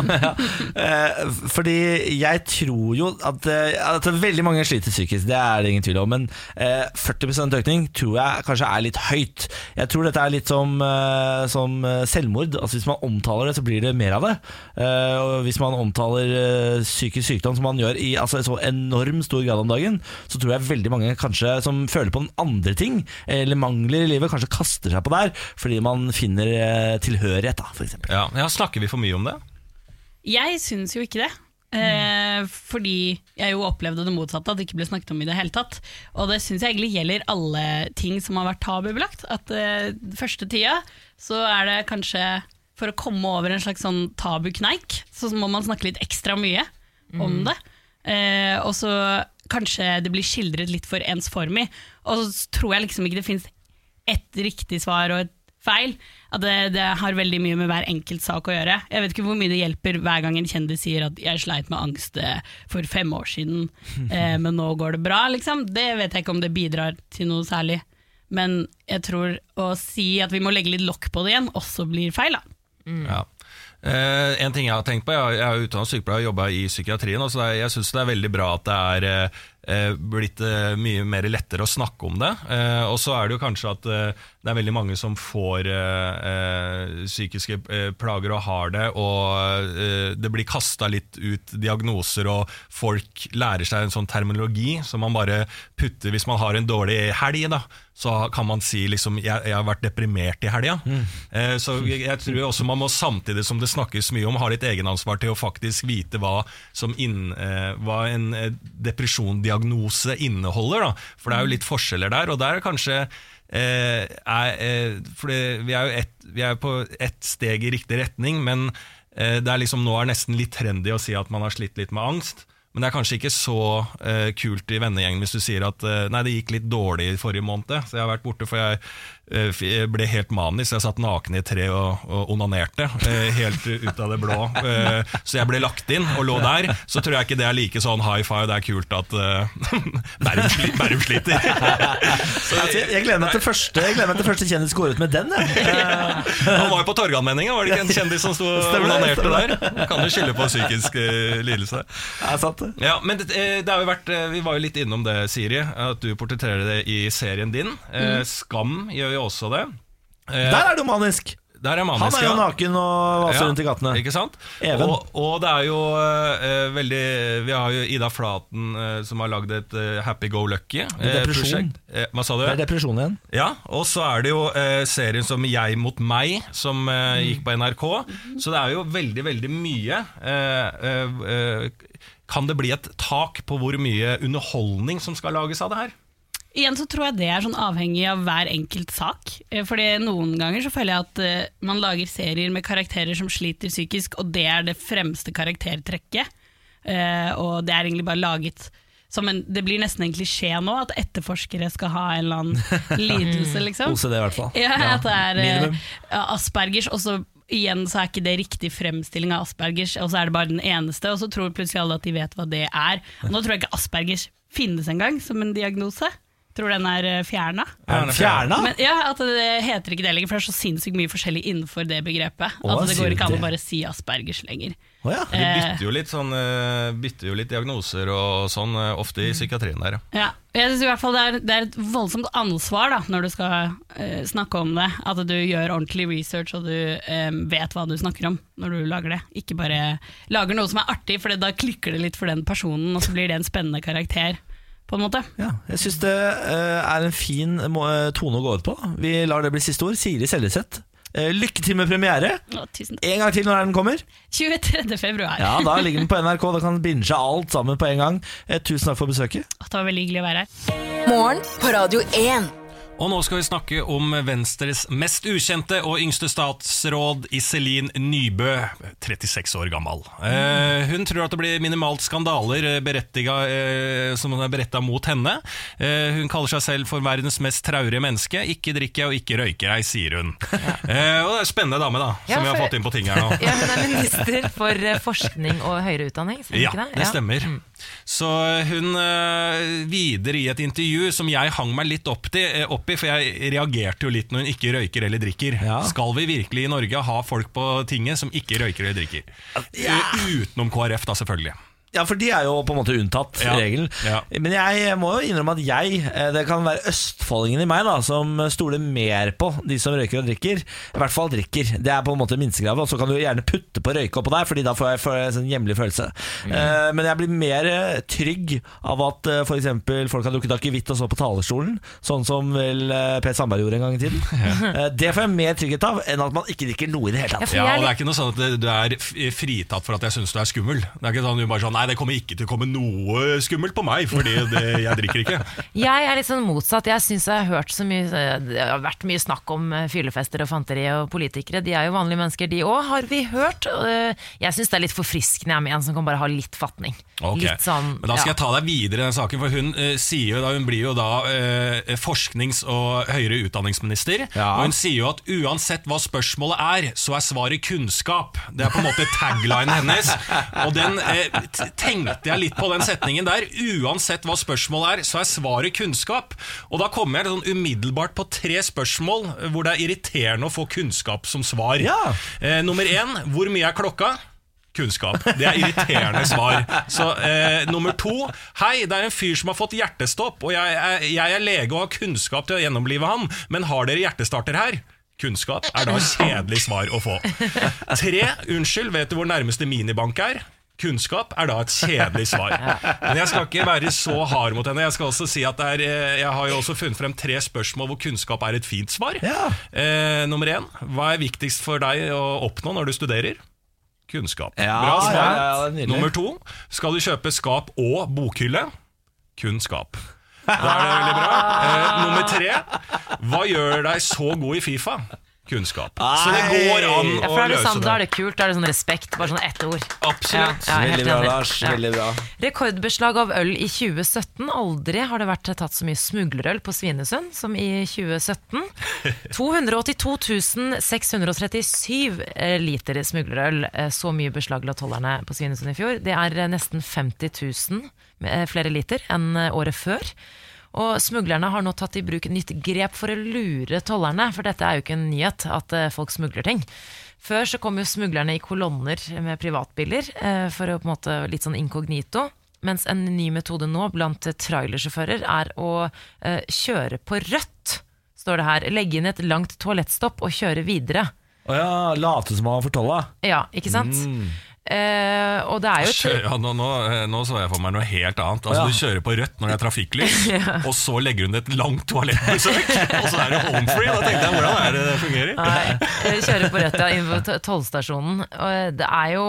Eh, Fordi jeg tror jo at, eh, at veldig mange sliter psykisk, det er det ingen tvil om. Men eh, 40% økning tror jeg kanskje er litt høyt. Jeg tror dette er litt som, eh, som eh, selvmord. Altså Hvis man omtaler det, så blir det mer av det. Eh, Og Hvis man omtaler eh, psykisk sykdom som man gjør i altså, så enorm stor grad om dagen, så tror jeg veldig mange kanskje som føler på andre ting, eller mangler i livet, kanskje kaster seg på der fordi man finner tilhørighet, da, eksempel. Ja, ja, Snakker vi for mye om det? Jeg syns jo ikke det. Eh, fordi jeg jo opplevde det motsatte, at det ikke ble snakket om i det hele tatt. Og det syns jeg egentlig gjelder alle ting som har vært tabubelagt. At eh, første tida så er det kanskje for å komme over en slags sånn tabukneik, så må man snakke litt ekstra mye om det. Eh, og så kanskje det blir skildret litt for ensformig. Og så tror jeg liksom ikke det fins ett riktig svar og et feil. At det, det har veldig mye med hver enkelt sak å gjøre. Jeg vet ikke hvor mye det hjelper hver gang en kjendis sier at 'jeg sleit med angst eh, for fem år siden, [laughs] eh, men nå går det bra'. Liksom. Det vet jeg ikke om det bidrar til noe særlig. Men jeg tror å si at vi må legge litt lokk på det igjen, også blir feil. da. Ja. Eh, en ting jeg har tenkt på, jeg, jeg er utdannet sykepleier og jobba i psykiatrien. Altså så jeg syns det er veldig bra at det er eh, blitt eh, mye mer lettere å snakke om det. Eh, og så er det jo kanskje at eh, det er veldig mange som får eh, eh, psykiske eh, plager og har det, og eh, det blir kasta litt ut diagnoser, og folk lærer seg en sånn terminologi som man bare putter hvis man har en dårlig helg. da så kan man si liksom jeg, jeg har vært deprimert i helga. Eh, så jeg, jeg tror også man må samtidig som det snakkes mye om, ha litt egenansvar til å faktisk vite hva, som inn, eh, hva en eh, depresjonsdiagnose inneholder. Da. For det er jo litt forskjeller der, og der er kanskje eh, er, eh, for vi er jo et, vi er på ett steg i riktig retning, men eh, det er liksom nå er nesten litt trendy å si at man har slitt litt med angst. Men det er kanskje ikke så eh, kult i vennegjengen hvis du sier at eh, nei, det gikk litt dårlig i forrige måned. Så jeg har vært borte, for jeg ble helt manisk. Jeg satt naken i et tre og, og onanerte, eh, helt ut av det blå. Eh, så jeg ble lagt inn og lå der. Så tror jeg ikke det er like sånn high five, det er kult at eh, [laughs] Bærum, sliter. [laughs] Jeg, jeg gleder meg til første, meg til første kjendis går ut med den. Jeg. [laughs] han var jo på Torganmenninga, var det ikke en kjendis som sto og onanerte der? Kan jo skylde på psykisk eh, lidelse. Ja, men det, eh, det har jo vært, eh, Vi var jo litt innom det, Siri, at du portretterer det i serien din. Eh, Skam gjør jo også det. Eh, Der er du manisk! er Han er jo naken og vaser Ja, rundt i gatene. Ikke sant? Og, og det er jo eh, veldig Vi har jo Ida Flaten eh, som har lagd et eh, Happy Go Lucky Depresjon. prosjekt. Eh, hva sa du? Det er depresjon igjen. Ja, og så er det jo serien som Jeg mot meg, som eh, gikk på NRK. Så det er jo veldig, veldig mye. Eh, eh, eh, kan det bli et tak på hvor mye underholdning som skal lages av det her? Igjen så tror jeg det er sånn avhengig av hver enkelt sak. Eh, Fordi noen ganger så føler jeg at uh, man lager serier med karakterer som sliter psykisk, og det er det fremste karaktertrekket. Uh, og det er egentlig bare laget som en Det blir nesten en klisjé nå, at etterforskere skal ha en eller annen [laughs] lidelse, liksom. OCD i hvert fall. Ja, at det er uh, Aspergers, og så igjen så er ikke det riktig fremstilling av Aspergers, og så er det bare den eneste, og så tror plutselig alle at de vet hva det er. Og nå tror jeg ikke Aspergers finnes engang som en diagnose. Tror den er eh, fjerna. Er den fjerna? Men ja, at det heter ikke det lenger, for det er så sinnssykt mye forskjellig innenfor det begrepet. Åh, at det går ikke an å bare si Aspergers lenger. Å ja. De Eh. bytter jo litt, sånn, eh, bytter jo litt diagnoser og sånn, ofte i psykiatrien der. ja. Ja, jeg synes i hvert fall det er, det er et voldsomt ansvar da, når du skal uh, snakke om det. At du gjør ordentlig research og du eh, vet hva du snakker om når du lager det. Ikke bare lager noe som er artig, for da klikker det litt for den personen, og så blir det en spennende karakter. På en måte. Ja, jeg syns det eh, er en fin eh, tone å gå ut på. Vi lar det bli siste ord. Siri Seljeseth. Eh, lykke til med premiere. Å, tusen takk. En gang til når den kommer. 23. februar. Ja, Da ligger den på NRK. Da kan binge alt sammen på en gang. Eh, tusen takk for besøket. Det var veldig hyggelig å være her. Morgen på Radio 1. Og nå skal vi snakke om Venstres mest ukjente og yngste statsråd, Iselin Nybø, 36 år gammel. Eh, hun tror at det blir minimalt skandaler eh, eh, som er beretta mot henne. Eh, hun kaller seg selv for verdens mest traurige menneske. Ikke drikker jeg og ikke røyker jeg, sier hun. Og det er en spennende dame, da, som Ja, vi har fått inn på ting her nå. Ja, hun er minister for forskning og høyere utdanning, stemmer Ja, ikke det? det stemmer. Så hun videre i et intervju som jeg hang meg litt opp, til, opp i, for jeg reagerte jo litt når hun ikke røyker eller drikker. Ja. Skal vi virkelig i Norge ha folk på tinget som ikke røyker eller drikker? Ja. Utenom KrF, da, selvfølgelig. Ja, for de er jo på en måte unntatt Ja. regelen. Ja. Men jeg må jo innrømme at jeg, eh, det kan være østfoldingen i meg, da som stoler mer på de som røyker og drikker. I hvert fall drikker. Det er på en måte minstekravet. Og så kan du gjerne putte på røyke oppå der, Fordi da får jeg får jeg en sånn hjemlig følelse. Eh, men jeg blir mer eh, trygg av at uh, f.eks. folk har drukket akevitt og så på talerstolen, sånn som vel eh, Per Sandberg gjorde en gang i tiden. [laughs] Eh, det får jeg mer trygghet av enn at man ikke drikker noe i det hele tatt. Ja, og Det er ikke noe sånn at du er fritatt for at jeg syns du er skummel. Det er ikke sånn du bare sånn Nei, det kommer ikke til å komme noe skummelt på meg, fordi det, jeg drikker ikke. [laughs] Jeg er litt sånn motsatt. Jeg synes jeg har hørt så mye Det har vært mye snakk om eh, fyllefester og fanteri og politikere. De er jo vanlige mennesker, de òg, har vi hørt. Eh, Jeg syns det er litt forfriskende jeg, med en som kan bare ha litt fatning. Okay. Litt sånn Men da skal ja. jeg ta deg videre i den saken, for hun, uh, sier jo da, hun blir jo da uh, forsknings- og høyere utdanningsminister. Ja. Og hun sier jo at uansett hva spørsmålet er, så er svaret kunnskap. Det er på en måte taglinen hennes. Og den eh, tenkte jeg litt på den setningen der. Uansett hva spørsmålet er, så er svaret kunnskap. Og da kommer jeg sånn umiddelbart på tre spørsmål hvor det er irriterende å få kunnskap som svar. Ja. Eh, nummer én, hvor mye er klokka? Kunnskap. Det er irriterende svar. Så eh, nummer to Hei, det er en fyr som har fått hjertestopp, og jeg er, jeg er lege og har kunnskap til å gjennomlive han, men har dere hjertestarter her? Kunnskap er da kjedelig svar å få. Tre. Unnskyld, vet du hvor nærmeste minibank er? Kunnskap er da et kjedelig svar. [laughs] Men jeg skal ikke være så hard mot henne. Jeg skal også si at det er, eh, jeg har jo også funnet frem tre spørsmål hvor kunnskap er et fint svar. Ja. Eh, nummer én. Hva er viktigst for deg å oppnå når du studerer? Kunnskap. Ja, Bra svar. ja, er nummer to. Skal du kjøpe skap og bokhylle? Kunnskap. Da er det veldig bra. Eh, nummer tre. Hva gjør deg så god i Fifa? Kunnskap. Så det går an Ja, å er det, løse sånn, da er det. kult, da er det sånn respekt, bare sånn ett ord. Absolutt. Ja, ja, Veldig bra. Lars. Ja. Veldig bra. Rekordbeslag av øl i 2017. Aldri har det vært tatt så mye smuglerøl på Svinesund som i 2017. 282 637 liter smuglerøl. Eh, Så mye beslag la tollerne på Svinesund i fjor. Det er eh, nesten 50 000 eh, flere liter enn året før. Og smuglerne har nå tatt i bruk et nytt grep for å lure tollerne, for dette er jo ikke en nyhet at eh, folk smugler ting. Før så kom jo smuglerne i kolonner med privatbiler, eh, for å på en måte litt sånn inkognito. Mens en ny metode nå blant trailersjåfører er å eh, kjøre på rødt, står det her. Legge inn et langt toalettstopp og kjøre videre. Å ja, late som man har fortolla. Ja, ikke sant? Eh, og det er jo Kjø- Ja, nå, nå, eh, nå så jeg for meg noe helt annet. Altså, ja. Du kjører på rødt når det er trafikklys, [laughs] og så legger hun et langt toalettbesøk, og så er det home free. Da tenkte jeg, hvordan er det det fungerer? Nei, kjører på rødt, ja, inn på to- tollstasjonen. Det er jo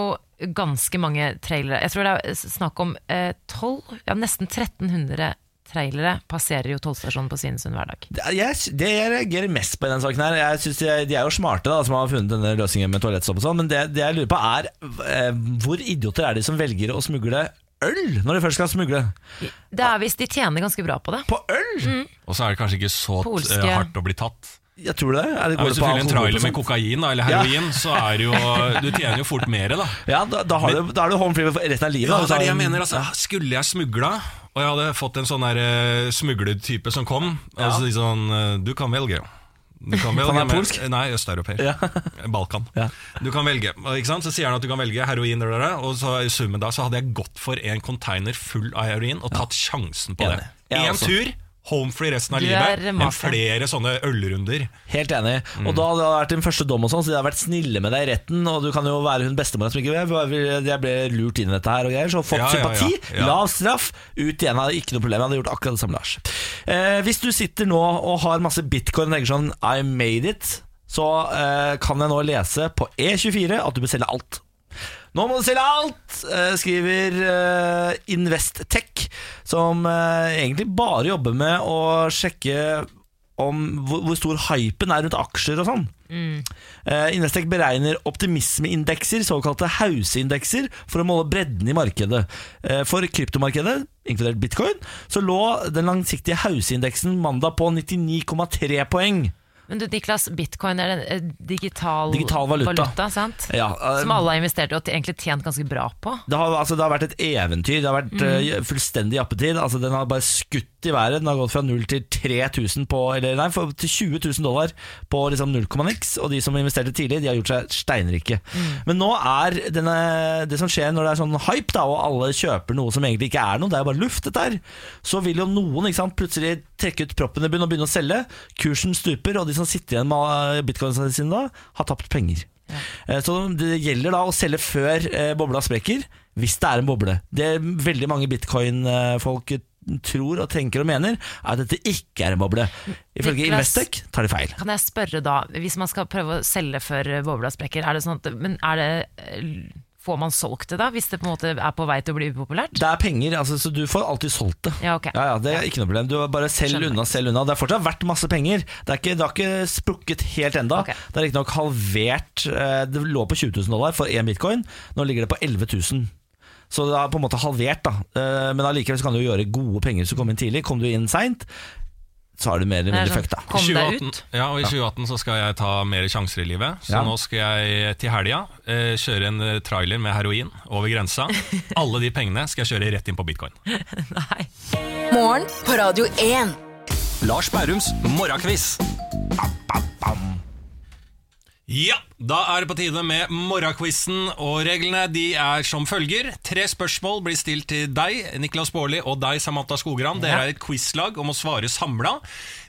ganske mange trailere. Jeg tror det er snakk om eh, 12, ja, nesten 1300 trailere passerer jo tollstasjonen på Svinesund hver dag. Det, jeg, det jeg reagerer mest på i den saken her Jeg synes de, de er jo smarte da som har funnet denne løsningen med toalettstopp og sånn, men det, det jeg lurer på er eh, hvor idioter er de som velger å smugle øl når de først skal smugle? Det er hvis de tjener ganske bra på det. På øl? Og så er det kanskje ikke så hardt å bli tatt. Jeg tror det. Er det Ja, hvis du fyller en trailer med kokain da, eller heroin, så er jo Du tjener jo fort mer, da. Ja, da, da, har du, da er du home free for resten av livet. Ja, da. det er det jeg mener. Altså, skulle jeg smugla, og jeg hadde fått en sånn uh, smuglertype som kom, ja. altså, sånn eh, Du kan velge. Du kan [laughs] velge kan men- polsk? Nei, østeuropeer. Ja. [laughs] Balkan. Ja. Du kan velge. Ikke sant? Så sier han at du kan velge heroin, og så i summen da så hadde jeg gått for en container full av heroin og tatt sjansen på det. Én tur, home free resten av livet, enn flere sånne ølrunder. Helt enig. Mm. Og da hadde det vært din første dom, og sånn så de hadde vært snille med deg i retten. Og du kan jo være hun bestemora som ikke jeg, jeg ble lurt inn i dette her og greier. Så fått Ja, ja, ja. sympati, Ja. lav straff, ut igjen. Hadde ikke noe problem. Jeg hadde gjort akkurat det samme, Lars. Eh, hvis du sitter nå og har masse bitcoin og tenker sånn I made it, så eh, kan jeg nå lese på E24 at du bør selge alt. Nå må du selge alt, eh, skriver eh, Investtech, som eh, egentlig bare jobber med å sjekke om hvor, stor hypen er rundt aksjer og sånn. Mm. Investec beregner optimismeindekser, såkalte hauseindekser, for å måle bredden i markedet. For kryptomarkedet, inkludert bitcoin, så lå den langsiktige hauseindeksen mandag på 99,3 poeng. Men du Niklas, bitcoin er en eh, digital, Digital valuta. sant? Ja, uh, Som alle har investert i og egentlig tjent ganske bra på. Det har, altså, det har vært et eventyr. Det har vært eh, fullstendig jappetid. Altså, den har bare skutt i været. Den har gått fra 0 til 3000 på Eller nei, til 20 000 dollar på liksom 0, niks. Og de som investerte tidlig, de har gjort seg steinrike. Men nå er denne, det som skjer når det er sånn hype, da, og alle kjøper noe som egentlig ikke er noe, det er bare luft, dette her, så vil jo noen sant, plutselig trekke ut proppen i bunn og begynne å selge. Kursen stuper, og de som sitter igjen med bitcoinene sine da, har tapt penger. Ja. Så det gjelder da å selge før eh, bobla sprekker, hvis det er en boble. Det veldig mange bitcoin-folk tror og tenker og mener, er at dette ikke er en boble. Ifølge Investec tar de feil. Kan jeg spørre da, hvis man skal prøve å selge før eh, bobla sprekker, er det sånn at, men er det, eh, får man solgt det da, hvis det på en måte er på vei til å bli upopulært? Det er penger, altså, så du får alltid solgt det. Ja, ok. Ja, ja, Det er ikke noe problem. Du er bare selg unna, selg unna. Det er fortsatt verdt masse penger. Det, ikke, det har ikke sprukket helt enda. okay. Det er riktignok halvert. eh, Det lå på 20 000 dollar for én bitcoin. Nå ligger det på 11 000. Så det er på en måte halvert, da. Eh, Men allikevel kan du gjøre gode penger hvis du kommer inn tidlig. Kom du inn seint, så er du mer eller er mindre sånn, fucked, da. Kom deg ut. Ja, og I 2018 så skal jeg ta mer sjanser i livet. Så Ja. nå skal jeg til helga eh, kjøre en eh, trailer med heroin over grensa. [laughs] Alle de pengene skal jeg kjøre rett inn på bitcoin. [laughs] Nei. Morgen på Radio 1. Lars Bærums morgenkviss. Ja, da er det på tide med morgenquizen, og reglene de er som følger. Tre spørsmål blir stilt til deg, Niklas Baarli, og deg, Samantha Skogran. Dere er et quizlag om å svare samla.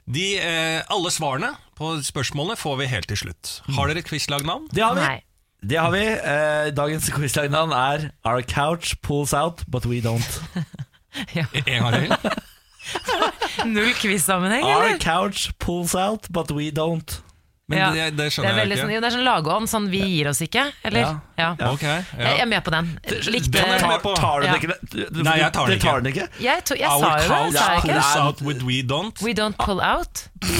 De, eh, alle svarene på spørsmålene får vi helt til slutt. Har dere et quizlagnavn? Det har vi. Nei. Det har vi. Eh, dagens quizlagnavn er Our couch pulls out, but we don't. [laughs] En gang til. [laughs] Null quiz-sammenheng, Our eller? couch pulls out, but we don't. Men Ja. det, det er, skjønner det jeg sånn, ikke. jo, det er sånn lagånd, sånn vi gir oss ikke, eller? Ja. Ja. Ok, Jeg er med på den. Likte Den er Tar, med på. tar du den ikke? Nei, jeg tar den ikke. tar den ikke. Jeg, to, jeg Our sa jo det, pulls out with we don't. We don't pull out. [laughs]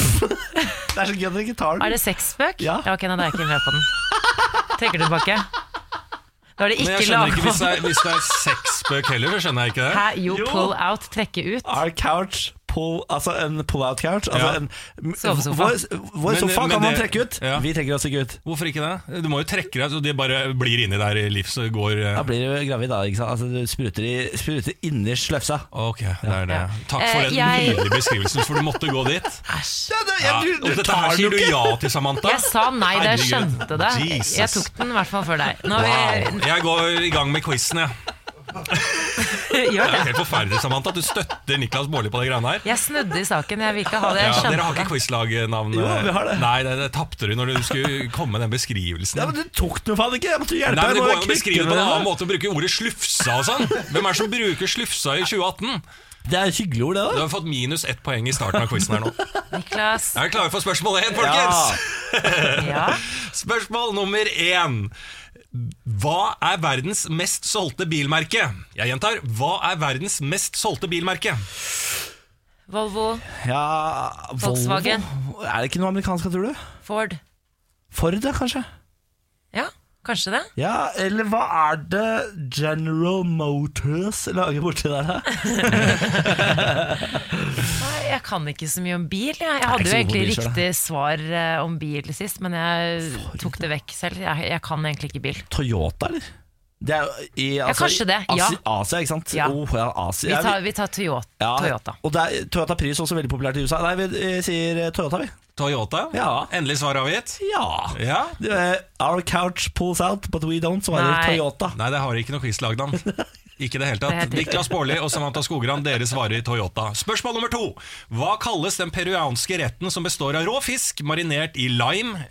Det er så gøy at du ikke tar den. Er det sexspøk? Ja. ok, nei, da er jeg ikke med på den. Trekker du tilbake? Da er det ikke ikke hvis det er, hvis det er sexspøk heller, så skjønner jeg ikke det. Hæ, jo, Jo. pull out, trekke ut. Our couch pull, altså en pull-out couch. Altså Ja. en, Sovesofa. Vår, vår Men- sofa men kan man det- trekke ut. ja. Vi trekker oss ikke ut. Hvorfor ikke det? Du må jo trekke deg, så de bare blir inni der i livs og går eh, Da blir du gravid, da. Ikke sant? Altså, du spruter, i, spruter inni sløfsa. Ok, det er det. Ja. Takk Eh, for den jeg- nydelige beskrivelsen, for du måtte gå dit. Æsj. Ja, det, og dette her sier du ja til, Samantha. Jeg sa nei da jeg Herregud. skjønte det. Jesus. Jeg tok den i hvert fall før deg. Nå har Wow. Jeg går i gang med quizen, jeg. [laughs] Gjør Det er det. helt forferdelig, Samantha, at du støtter Niklas Baarli på de greiene her. Jeg snudde i saken. Jeg vil ikke ha det. Jeg Ja, dere har ikke det. quizlagnavn? Jo, vi har det. Nei, det, det tapte du når du skulle komme med den beskrivelsen. Ja, men du tok den jo faen ikke! Jeg måtte hjelpe Nei, men Det deg. går an å beskrive det på en annen måte å bruke ordet slufsa og sånn. Hvem er det som bruker slufsa i 2018? Det er et hyggelig ord, det. Du da har fått minus ett poeng i starten av quizen her nå. Niklas. Er dere klare for spørsmål én, Ja. folkens? [laughs] Ja. Spørsmål nummer én. Hva er verdens mest solgte bilmerke? Jeg gjentar, hva er verdens mest solgte bilmerke? Volvo, ja Volkswagen. Volvo. Er det ikke noe amerikansk, tror du? Ford. Ford, ja, kanskje? Ja, kanskje det. Ja, eller hva er det General Motors lager borti der, da? [laughs] Jeg kan ikke så mye om bil. Jeg, jeg hadde jo egentlig bil selv, riktig svar eh, om bil sist, men jeg tok det vekk selv. Jeg, jeg kan egentlig ikke bil. Toyota, eller? Det er i altså, kanskje det, ja. Asia, ikke sant? Ja. Oh, ja, Asia. Vi tar, vi tar Toyota. ja, Toyota. Og det er, Toyota Pris er også veldig populært i USA. Nei, vi vi sier eh, Toyota, vi. Toyota? Ja. Endelig svar avgitt? Ja. Ja. Er, Our couch pulls out, but we don't, svarer Nei. Toyota. Nei, det har ikke noe quizlagnavn. [laughs] Ikke i det hele tatt. Niklas Baarli og Samantha Skogran, dere svarer i Toyota. Spørsmål nummer to. Hva kalles den peruanske retten som består av rå fisk marinert i lime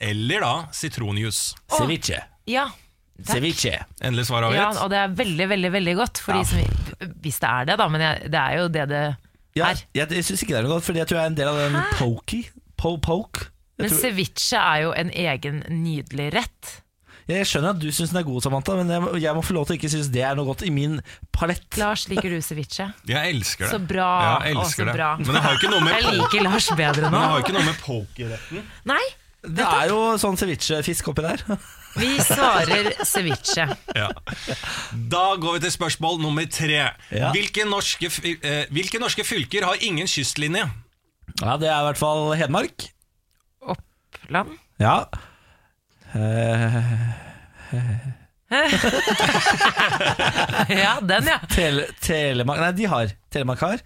eller da sitronjuice? Ceviche. Ja. Takk. Ceviche. Endelig svar ja, og det er veldig, veldig veldig godt. For de som, hvis det er det, da. Men jeg, det er jo det det Ja, er. jeg, jeg syns ikke det er noe godt, for jeg tror jeg er en del av den pokey. Po poke. Jeg, Men tror, ceviche er jo en egen nydelig rett. Jeg skjønner at du syns den er god, Samantha, men jeg, må- jeg må få lov til å ikke synes det er noe godt i min palett. Lars, liker du ceviche? Jeg elsker det. Så bra. Ja, Å, jeg så elsker det. bra. Men det har jo ikke noe med, Jeg po liker Lars bedre men nå. det har jo ikke noe med pokerretten Nei, Det er jo sånn ceviche-fisk oppi der. [laughs] vi svarer ceviche. ja. Da går vi til spørsmål nummer tre. Ja. Hvilke, norske, fy- eh, hvilke norske fylker har ingen kystlinje? Ja, det er i hvert fall Hedmark. Oppland. Ja. [laughs] Ja, den, ja. tele, Telemark Nei, de har. Telemark har.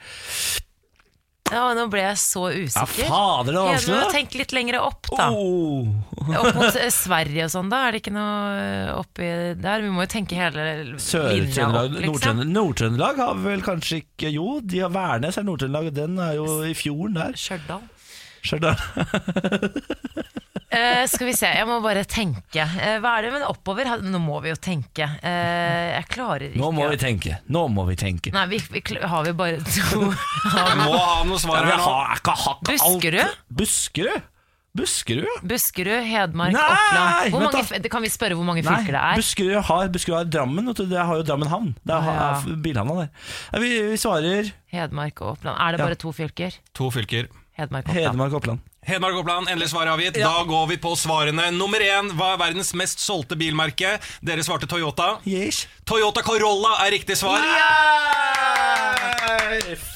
ja. Nå ble jeg så Ja, usikker. fader, det Ja, vanskelig, men da. Tenk litt lenger opp, da. Oh. Opp mot eh, [laughs] Sverige og sånn, da? Er det ikke noe eh, oppi der? Vi må jo tenke hele Sør-Trøndelag, liksom. Nord-Trøndelag har vel kanskje ikke Jo, de har Værnes er Nord-Trøndelag, den er jo i fjorden der. Stjørdal. Stjørdal. [laughs] Eh, skal vi se, jeg må bare tenke. Uh, hva er det, men oppover? Nå må vi jo tenke. Uh, jeg klarer ikke Nå må vi tenke. Nå må vi tenke. Nei, vi, vi, har vi bare to [laughs] vi, må ha noe Ja, svar her nå. Buskerud? Buskerud? Buskerud? Buskerud, Hedmark, Nei, Oppland hvor mange, da. Kan vi spørre hvor mange Nei, fylker det er? Buskerud har, Buskerud har Drammen. Det har jo Drammen havn. Det er, Ja. er bilhavna der. Vi, vi svarer Hedmark og Oppland. Er det Ja. bare to fylker? To fylker. Hedmark og Oppland. Hedmark Oppland. Hedmark Oppland, endelig svar avgitt. Da går vi på svarene. Nummer én, hva er verdens mest solgte bilmerke? Dere svarte Toyota. Yes. Toyota Corolla er riktig svar.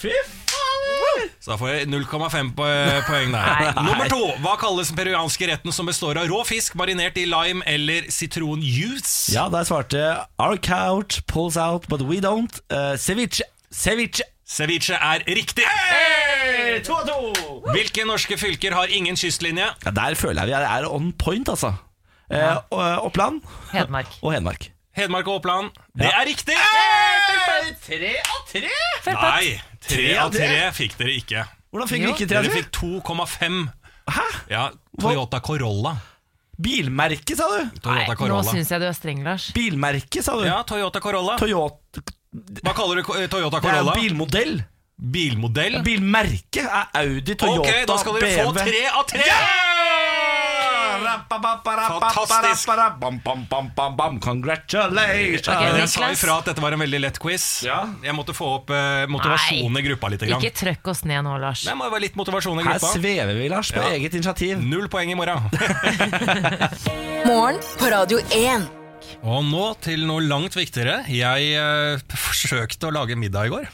Fy faen! Så da får jeg 0,5 poeng der. [laughs] Nummer to, hva kalles den peruanske retten som består av rå fisk marinert i lime eller sitronjuice? Ja, der svarte Our couch pulls out, but we don't. Uh, ceviche. Ceviche. Ceviche er riktig! Hey, to og to! Hvilke norske fylker har ingen kystlinje? Ja, der føler jeg vi er on point, altså. Eh, Oppland Hedmark. og Hedmark. Hedmark og Oppland. Det er riktig! Tre av tre! Nei, tre av tre? fikk dere ikke. Hvordan fikk dere vi ikke tre av Dere tre? fikk 2,5. Hæ? Ja, Toyota Corolla. Bilmerke, sa du? Nei, Toyota nå Corolla. syns jeg du er streng, Lars. Bilmerke, sa du? Ja, Toyota Corolla. Toyota Hva kaller du Toyota Corolla? Det er bilmodell. Bilmodell. Bilmodell? Bilmerke er Audi, Toyota, BMW. Ok, da skal dere få BMW. tre av tre! Fantastisk. Bam, bam, bam, bam, bam. Congratulations. Ok, Men jeg sa ifra at dette var en veldig lett quiz. Ja. Jeg måtte få opp eh, motivasjonen i gruppa litt. Ikke trøkk oss ned nå, Lars. Det må være litt motivasjon i Her svever vi, Lars, på Ja. eget initiativ. Null poeng i morgen. [laughs] Morgen på Radio 1. Og nå til noe langt viktigere. Jeg eh, forsøkte å lage middag i går.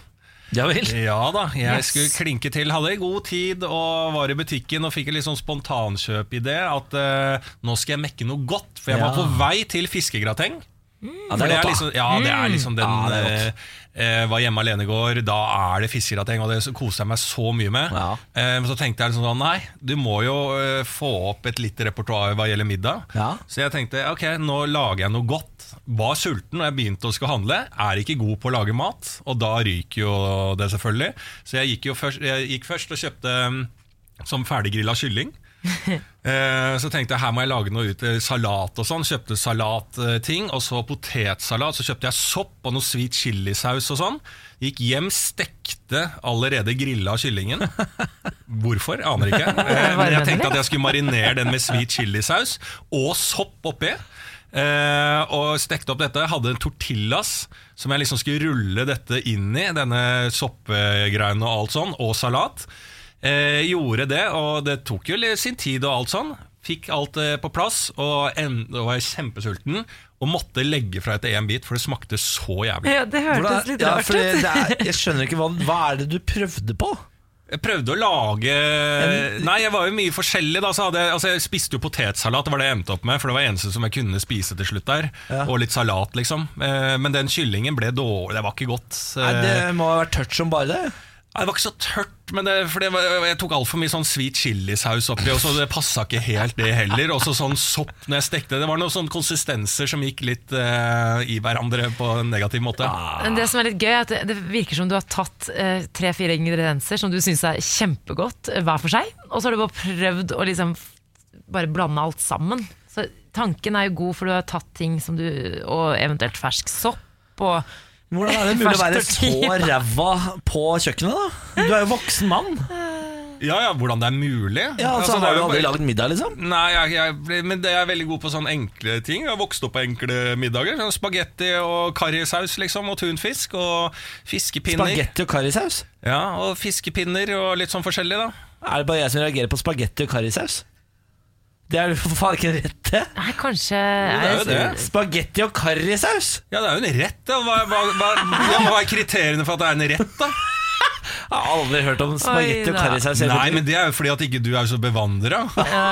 Ja vel. Ja da, jeg Yes. skulle klinke til. Hadde god tid og var i butikken og fikk en litt sånn spontankjøp-idé. At eh, nå skal jeg mekke noe godt. For jeg var på vei til fiskegrateng. Ja, det er godt, liksom, da. ja, det er liksom den Ja, det er eh, eh, Var hjemme alene i går, da er det fiskegrateng, og det koser jeg meg så mye med. Ja. Eh, men så tenkte jeg liksom sånn, nei, du må jo eh, få opp et lite repertoar hva gjelder middag. Ja. Så jeg tenkte ok, nå lager jeg noe godt. Var sulten når jeg begynte å skulle handle. Er ikke god på å lage mat, og da ryker jo det selvfølgelig. Så jeg gikk, først, jeg gikk først og kjøpte mm, som ferdiggrilla kylling. [laughs] Eh, Så tenkte jeg her må jeg lage noe ut eh, salat og sånn. Kjøpte salatting, og så potetsalat. Så kjøpte jeg sopp og noe sweet chilisaus og sånn. Gikk hjem, stekte allerede grilla kyllingen. [laughs] Hvorfor? Aner ikke. [laughs] Eh, Men jeg tenkte at jeg skulle marinere den med sweet chilisaus og sopp oppi. Uh, og stekte opp dette. Hadde en tortillas som jeg liksom skulle rulle dette inn i. Denne soppgreiene og alt sånn, og salat. Eh, gjorde det, og det tok jo sin tid og alt sånn. Fikk alt eh, på plass, og en- og var kjempesulten. Og måtte legge fra etter én bit, for det smakte så jævlig. Ja, det hørtes Hvordan- litt rart ut. det jeg skjønner ikke hva, hva er det du prøvde på? Jeg prøvde å lage Nei, jeg var jo mye forskjellig. Da, så hadde jeg, altså, jeg spiste jo potetsalat, det var det jeg endte opp med. For det var det eneste som jeg kunne spise til slutt der. Ja. Og litt salat, liksom. Eh, men den kyllingen ble dårlig, det var ikke godt. Nei, Eh, det må ha vært tørt som bare det. Det var ikke så tørt, men det, for det var, jeg tok altfor mye sånn sweet chilisaus oppi, og så det passa ikke helt det heller. Og så sånn sopp når jeg stekte. Det var noen sånne konsistenser som gikk litt eh, i hverandre på en negativ måte. Men det som er litt gøy, er at det, det virker som du har tatt eh, tre-fire ingredienser som du syns er kjempegodt eh, hver for seg, og så har du bare prøvd å liksom bare blande alt sammen. Så tanken er jo god, for du har tatt ting som du Og eventuelt fersk sopp og Hvordan er det mulig å være så ræva på kjøkkenet, da? Du er jo voksen mann. Ja, ja, hvordan det er mulig. Ja, altså, Altså, Har du aldri bare- lagd middag, liksom? Nei, jeg, jeg, men det er veldig god på sånne enkle ting. Jeg har vokst opp på enkle middager. Sånn Spagetti og karrisaus liksom, og tunfisk. Og fiskepinner. Spagetti og karrisaus? Ja, og fiskepinner og litt sånn forskjellig, da. Er det bare jeg som reagerer på spagetti og karrisaus? Det er jo for faen ikke en rett, det. Nei, kanskje det er jo det. Spagetti og karrisaus? Ja, det er jo en rett. Da. Hva, hva, hva, ja, hva er kriteriene for at det er en rett, da? Jeg har aldri hørt om spagetti og karrisaus. Nei, men det er jo fordi at ikke du er så bevandra. Ja.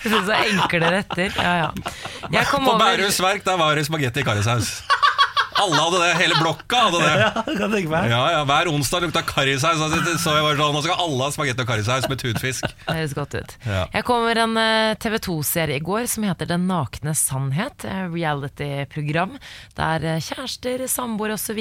Så det er retter. Ja, ja. Jeg kom På Bærums Verk der var det spagetti og karrisaus. Alle hadde det, hele blokka hadde det. [laughs] Ja, kan tenke meg. Ja, ja, Hver onsdag lukta karrisaus. Altså, så jeg bare sånn, Nå skal alle ha spagetti og karrisaus med tunfisk. [laughs] Det høres godt ut. Ja. Jeg kom over en eh, TV 2-serie i går som heter Den nakne sannhet. eh, Reality-program der eh, kjærester, samboere osv.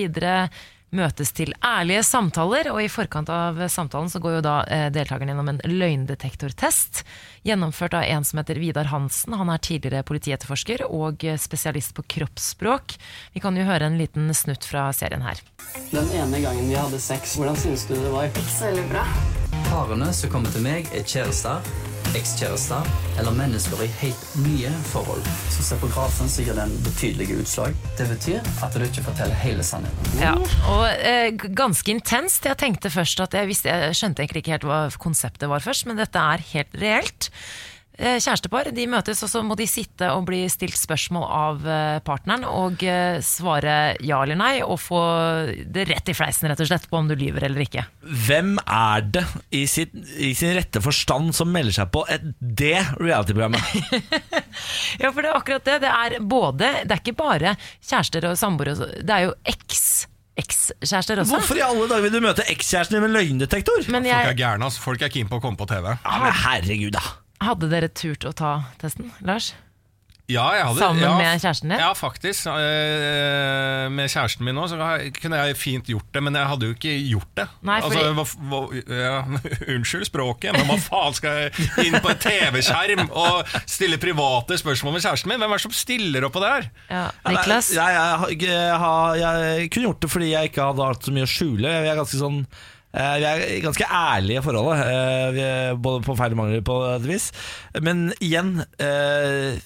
møtes til ærlige samtaler. Og i forkant av samtalen så går jo da eh, deltakerne gjennom en løgndetektortest. Gjennomført av en som heter Vidar Hansen. Han er tidligere politietterforsker og eh, spesialist på kroppsspråk. Vi kan jo høre en liten snutt fra serien her. Den ene gangen vi hadde sex, hvordan syns du det var? Ikke så veldig bra. Parene som kommer til meg, er kjærester, ekskjærester eller mennesker i helt nye forhold. Så se på grafen så gir den betydelige utslag. Det betyr at du ikke forteller hele sannheten. Ja, og eh, ganske intenst. Jeg tenkte først at jeg, visste, jeg skjønte egentlig ikke helt hva konseptet var først, men dette er helt reelt. Eh, Kjærestepar de møtes, og så må de sitte og bli stilt spørsmål av eh, partneren og eh, svare ja eller nei, og få det rett i fleisen rett og slett på om du lyver eller ikke. Hvem er det i, sitt, i sin rette forstand som melder seg på et, det reality-programmet? [laughs] Ja, for det er akkurat det. Det er både Det er ikke bare kjærester og samboere, det er jo eks. ekskjærester også. Hvorfor i alle dager vil du møte ekskjæresten din med løgndetektor? Men Folk er jeg, gærne, altså. Folk er keen på å komme på TV. Ja, men herregud, da. Hadde dere turt å ta testen, Lars? Ja, jeg hadde, Sammen ja, med kjæresten din? Ja, faktisk. Øh, med kjæresten min nå, så kunne jeg fint gjort det, men jeg hadde jo ikke gjort det. Nei, fordi- altså, hva, hva, ja, [laughs] unnskyld språket, men hva faen skal jeg inn på en TV-skjerm og stille private spørsmål med kjæresten min? Hvem er det som stiller opp på det her? Ja. Niklas? Jeg, jeg, har jeg, jeg kunne gjort det fordi jeg ikke hadde hatt så mye å skjule. Jeg er ganske sånn vi er ganske ærlige i forholdet, eh, både på feil og mangler på et vis. Men igjen eh,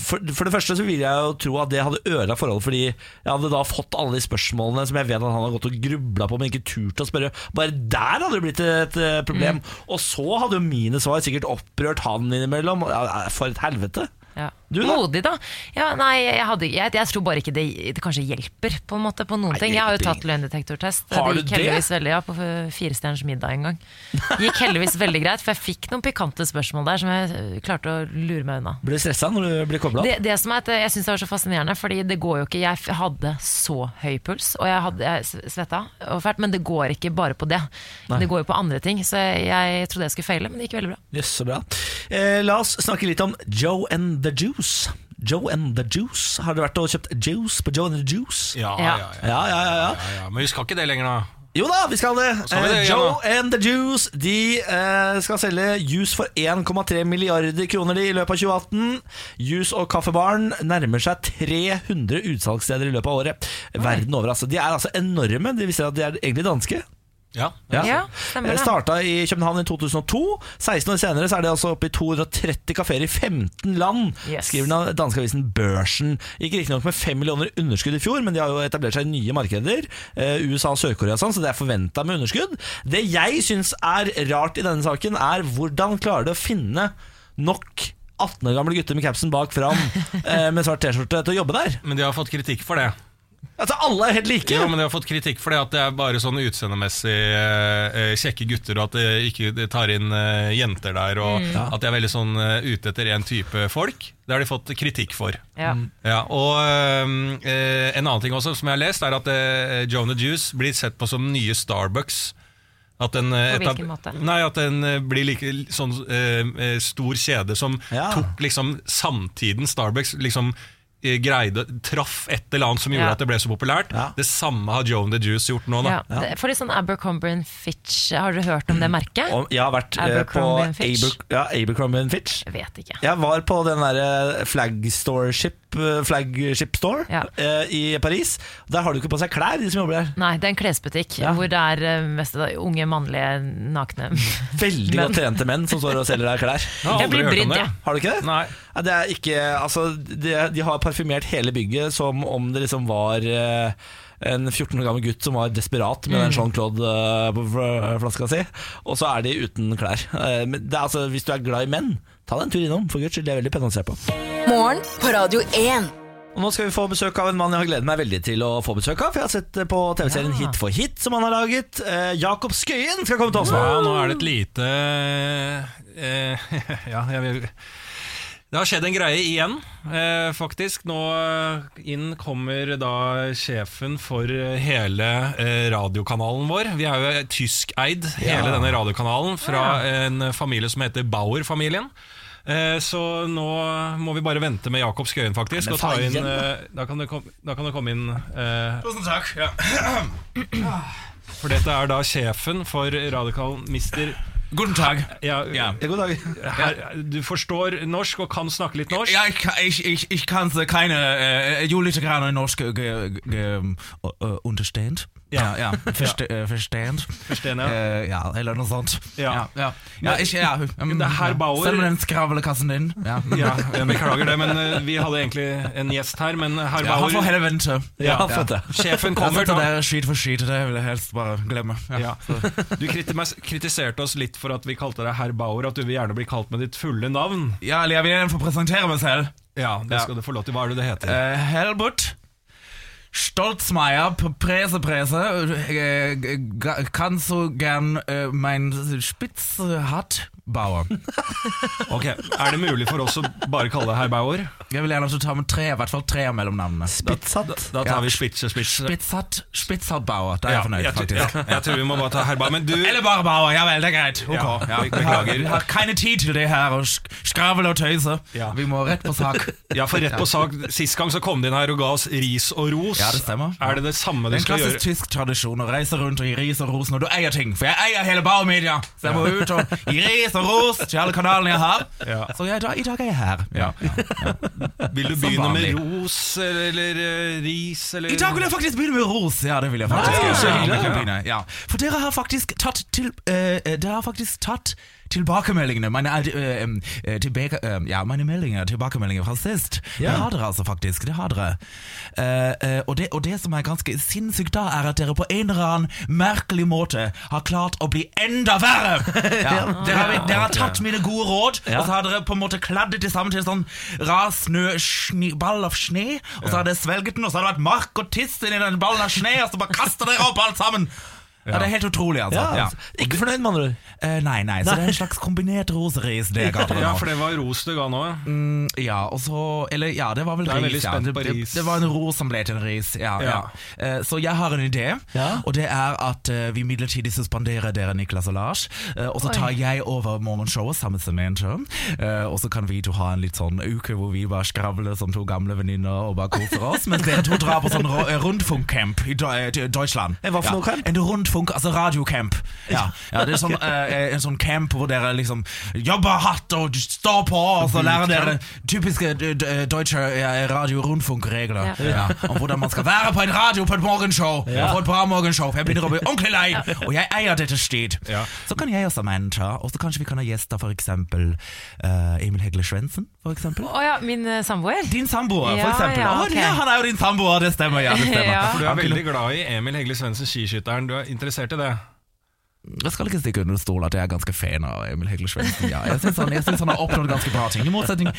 for, det første så vil jeg jo tro at det hadde ødelagt forholdet, fordi jeg hadde da fått alle de spørsmålene som jeg vet at han har gått og grubla på, men ikke turt å spørre. Bare der hadde det blitt et problem. problem. Og så hadde jo mine svar sikkert opprørt han innimellom. For et helvete. Ja. Modig, da. Ja, nei, jeg, hadde, jeg, jeg tror bare ikke det, det kanskje hjelper på en måte på noen Nei, ting. Jeg har jo tatt løgndetektortest. Har Det gikk gikk det? heldigvis veldig ja, på Firestjerners middag en gang. Gikk heldigvis veldig greit, for jeg fikk noen pikante spørsmål der som jeg eh, klarte å lure meg unna. Ble du stressa når du ble kobla? Det, det som er at Jeg synes det var så fascinerende, Fordi det går jo ikke Jeg hadde så høy puls, og jeg hadde jeg svetta og fælt, men det går ikke bare på det. Det går jo på andre ting, så jeg, jeg trodde jeg skulle feile, men det gikk veldig bra. Jøss, så bra. Eh, la oss snakke litt om Joe and the Juice. Joe and the Juice. Har dere vært og kjøpt juice på Joe and the Juice? Ja, Ja. ja, ja. Ja, ja, ja, ja. ja, ja. Men vi skal ikke det lenger, da. Jo da, vi skal det. Skal vi det Eh, igjen, Joe and the Juice De eh, skal selge juice for 1,3 milliarder kroner de, i løpet av 2018. Juice og kaffebaren nærmer seg 300 utsalgssteder i løpet av året. Verden over, altså. De er altså enorme. De viser at de er egentlig danske. Ja, Ja, stemmer det. Starta i København i 2002. 16 år senere så er det altså oppe i 230 kafeer i 15 land. Yes. Skriver den danske avisen Børsen. Gikk riktignok med 5 millioner underskudd i fjor, men de har jo etablert seg i nye markeder. eh, USA og Sør-Korea og sånn, så det er forventa med underskudd. Det jeg syns er rart i denne saken, er hvordan klarer de å finne nok 18 år gamle gutter med capsen bak fram [laughs] eh, med svart T-skjorte til å jobbe der. Men de har fått kritikk for det. Altså Alle er helt like. Jo, men de har fått kritikk for det at det er bare sånn utseendemessig eh, kjekke gutter, og at det ikke de tar inn eh, jenter der, og at de er veldig sånn eh, ute etter en type folk. Det har de fått kritikk for. Ja. Ja, og eh, en annen ting også som jeg har lest, er at eh, Jonah Juice blir sett på som nye Starbucks. At den, eh, På hvilken måte? Nei, at den eh, blir like sånn eh, eh, stor kjede som Ja. tok liksom samtiden Starbucks liksom eh, greide, traff et eller annet som gjorde Ja. at det ble så populært. Ja. Det samme har Joe and the Juice gjort nå. Da. Ja. For litt sånn Abercrombie and Fitch, har dere hørt om det merket? Om, jeg har vært Abercrombie på Abercrombie and Fitch. Aber, ja, Abercrombie and Fitch. Jeg vet ikke. Jeg var på den der flagship, flagship store Ja. eh, i Paris. Der har du ikke på seg klær, de som jobber der. Nei, det er en klesbutikk Ja. hvor det er eh, mest da, unge, mannlige, nakne [laughs] Veldig godt trente menn som står og selger deg klær. Jeg har Jeg blir brydd, jeg. Har du ikke det? Nei. Ja, det er ikke, altså, de, de har parfymert hele bygget som om det liksom var eh, en 14 år gammel gutt som var desperat med Mm. den Jean-Claude eh, på fl- flaska si, og så er de uten klær. Eh, men det er, altså, hvis du er glad i menn, ta deg en tur innom, for guds skyld. Det er veldig pent å se på. Morgen på Radio 1. Og Nå skal vi få besøk av en mann jeg har gledet meg veldig til å få besøk av. For jeg har sett på TV-serien Hit for hit, som han har laget. Eh, Jakob Skøyen skal komme til oss nå. Ja, nå er det et lite eh, [laughs] Ja, jeg vil det har skjedd en greie igjen, eh, faktisk. Nå eh, inn kommer da sjefen for eh, hele eh, radiokanalen vår. Vi er jo tyskeid, hele denne radiokanalen, fra en familie som heter Bauer-familien. Eh, så nå må vi bare vente med Jakob Skøyen, faktisk. Men Og ta inn, da. eh, kan du kom, da kan du komme inn eh, Tusen takk. Ja. [clears throat] For dette er da sjefen for Radikal Mister Guten Tag. ja, Ja. Ja, god dag. her, Du forstår norsk og kan snakke litt norsk? Ja, jeg kan ikke keine, äh, jo litt grann norsk ge, äh, understand. Ja. ja, ja. Verste, ja. Forstår. Äh, ja, eller noe sånt. Ja. ja, ja. ikke, ja um, Det er herr Bauer. Selv om den skravlekassen din. Ja, Ja, jeg beklager det, men uh, vi hadde egentlig en gjest her. Men herr ja han får Bauer, heller vente. Ja, ja. det. sjefen Kommer da. det skit for skit, det vil jeg helst bare glemme. Ja. Du kritiserte oss litt for at vi kalte deg herr Bauer, at du vil gjerne bli kalt med ditt fulle navn. Ja, eller jeg vil gjerne få presentere meg selv. Ja, det Ja. skal du få lov til. Hva er det det heter? Uh, Helmut Stolzmeier, Präse, Präse, äh, äh ganz so gern äh, mein Spitz hat. Spitzhattbauer. Ok, Er det mulig for oss å bare kalle det herr Bauer? Jeg vil gjerne at du tar med tre, i hvert fall tre av mellomnavnene. Spitzhatt. Da tar Ja. vi Spitze Spitze. Spitzhatt, Spitzhattbauer, da er Ja, jeg fornøyd, jeg, faktisk. ja, jeg tror vi må bare ta herr Bauer. Men du Eller bare Bauer, ja vel, det er greit. Ok. Ja, Ja, beklager. vi har keine tid til det her, og skravel og tøyse. Ja. Vi må rett på sak. [laughs] Ja, for rett på sak Sist gang så kom du inn her og ga oss ris og ros. Ja, det stemmer. Er det det samme Det skal er en klassisk tysk tradisjon å reise rundt og gi ris og ros når du eier ting. For jeg eier hele Bauer Media, så jeg må ut og gi ris og ros til alle kanalene jeg har. Ja. Så jeg, i dag er jeg her. Ja. Vil du begynne med ros eller eh, ris eller I dag vil jeg faktisk begynne med ros. Ja, det vil jeg faktisk. Nei, gjøre. Ja. For dere har faktisk tatt til eh, Dere har faktisk tatt tilbakemeldingene Mine, uh, uh, tilbake, eh, ja, mine meldinger, tilbakemeldinger fra sist. Det har dere altså faktisk. Det har dere. Eh, eh, og, det, og det som er ganske sinnssykt da, er at dere på en eller annen merkelig måte har klart å bli enda verre! [laughs] Ja. Dere, har, dere har tatt mine gode råd, og så har dere på en måte kladdet det sammen til en sånn rar snø, sni, ball av sne, og så har dere svelget den, og så har det vært mark og tiss inni den ballen av sne, og så bare kaster dere opp alt sammen! Ja, Det er helt utrolig, altså. Ja. Ikke fornøyd, med andre ord. Eh, nei, nei, så det er en slags kombinert roseris det ga dere Ja, for det var ros du ga nå. ja. Mm, ja, og så Eller ja, det var vel det er veldig ris. Ja. spent Det, på det, ris. det var en ros som ble til en ris. Ja, ja. Ja. Eh, så jeg har en idé, Ja. og det er at eh, vi midlertidig suspenderer dere, Niklas og Lars. eh, og så tar jeg over morgenshowet sammen med Samantha. eh, og så kan vi to ha en litt sånn uke hvor vi bare skravler som to gamle venninner og bare koser oss. Mens dere to drar på sånn ro- eh, rundfunkcamp i Deu- eh, Deutschland. Eh, hva for ja. noe camp? En rundfunk, altså radiocamp. Ja. ja, det er sånn, [laughs] eh, en sånn camp hvor dere liksom jobber hardt og står på, og så lærer dere typiske d- d- deutsche ja, radio-rundfunk-regler. Ja. Om hvordan man skal være på en radio på et morgenshow. Og på et bra morgenshow, for jeg begynner å bli ordentlig lei. [laughs] Og jeg eier dette sted. Ja. Så kan jeg også Samantha, og så kanskje vi kan ha gjester, for eksempel eh, Emil Hegle Svendsen, for eksempel. Å ja, min eh, samboer? Din samboer, for Ja, eksempel. ja, Å, ok. ja, han er jo din samboer, det stemmer. Ja, det stemmer. [laughs] Ja. For du er veldig glad i Emil Hegle Svendsen, skiskytteren. Du er interessert i det? Jeg skal ikke stikke under stol at jeg er ganske fan av Emil Hegle Svendsen. Ja, jeg syns han, han har oppnådd ganske bra ting. I motsetning,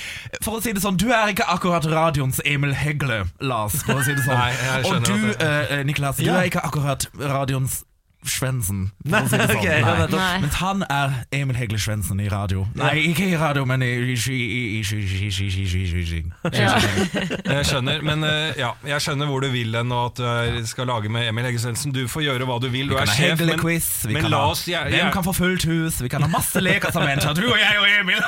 For å si det sånn, du er ikke akkurat radioens Emil Hegle, Lars. For å si det sånn. Nei, jeg skjønner Og du, eh, Niklas, du Ja. er ikke akkurat radioens Svendsen. Si okay, men han er Emil Hegle Svendsen i radio. Nei, ikke i radio, men i Jeg skjønner, men ja, jeg skjønner hvor du vil hen, og at du skal lage med Emil Hegle Svendsen. Du får gjøre hva du vil, du er sjef, men, men la oss jeg, jeg, Hvem kan få fullt hus? Vi kan ha masse leker sammen, du og jeg og Emil!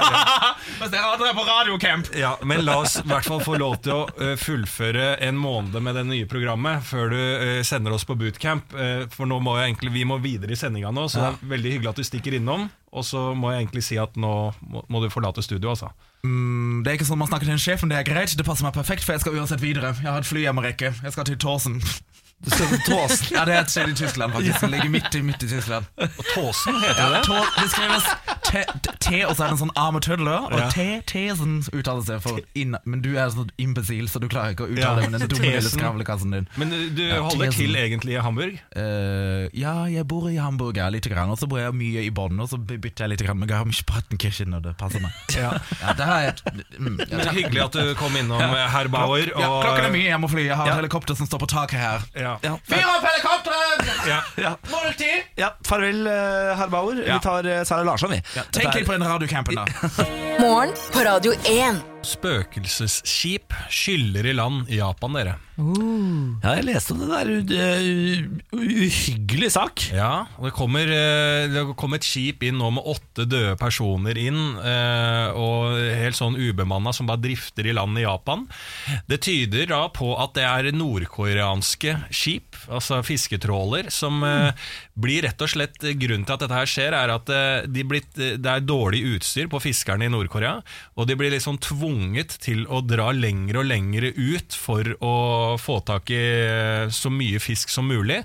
Mens dere er på radiocamp! Ja, men la oss i hvert fall få lov til å fullføre en måned med det nye programmet før du sender oss på bootcamp, for nå må jeg egentlig vi må videre i sendinga nå, så det er veldig hyggelig at du stikker innom. Og så må jeg egentlig si at nå må, må du forlate studio, altså. Mm, det er ikke sånn man snakker til en sjef, men det er greit. Det passer meg perfekt, for jeg skal uansett videre. Jeg har et fly jeg må rekke. Jeg skal til Tåsen. Tåsen. Ja, det er et sted i Tyskland, faktisk. Det ligger midt i, midt i Tyskland. Og Tåsen heter det? Tå, det skrives T, T, og så er det en sånn A med tødler, og Ja. T, Tesen uttales det for inn, Men du er sånn imbesil, så du klarer ikke å uttale Ja, det med den dumme lille skravlekassen din. Men eh, du holder Tesen. til egentlig i Hamburg? Uh, ja, jeg bor i Hamburg ja, lite grann, og så bor jeg mye i Bonn, og så bytter jeg litt grann med Garmisch-Partenkirchen når det passer meg. [laughs] Ja. Ja, det er et, mm, ja, hyggelig at du kom innom, eh, herr Bauer. Og- klokken er mye, jeg må fly. Jeg har et helikopter som står på taket her. Ja. Ja. Fyr opp helikopteret! Ja. Ja. Måltid! ja, Farvel, eh, herr Bauer. Ja. Vi tar eh, Sara Larsson, vi. Tenk litt på den radiocampen, da. [laughs] Morgen på Radio 1. Spøkelsesskip skyller i land i Japan, dere. Ja, jeg leste om det der. uh, uh, uhyggelig sak. Ja, og det kommer, eh, det kommer, et skip inn nå med åtte døde personer inn, eh, og helt sånn ubemanna som bare drifter i land i Japan. Det tyder da på at det er nordkoreanske skip, altså fisketråler, som eh, blir rett og slett Grunnen til at dette her skjer, er at de blitt, det er dårlig utstyr på fiskerne i Nord-Korea, og de blir liksom tvunget til å dra lengre og lengre ut for å få tak i eh, så mye fisk som mulig.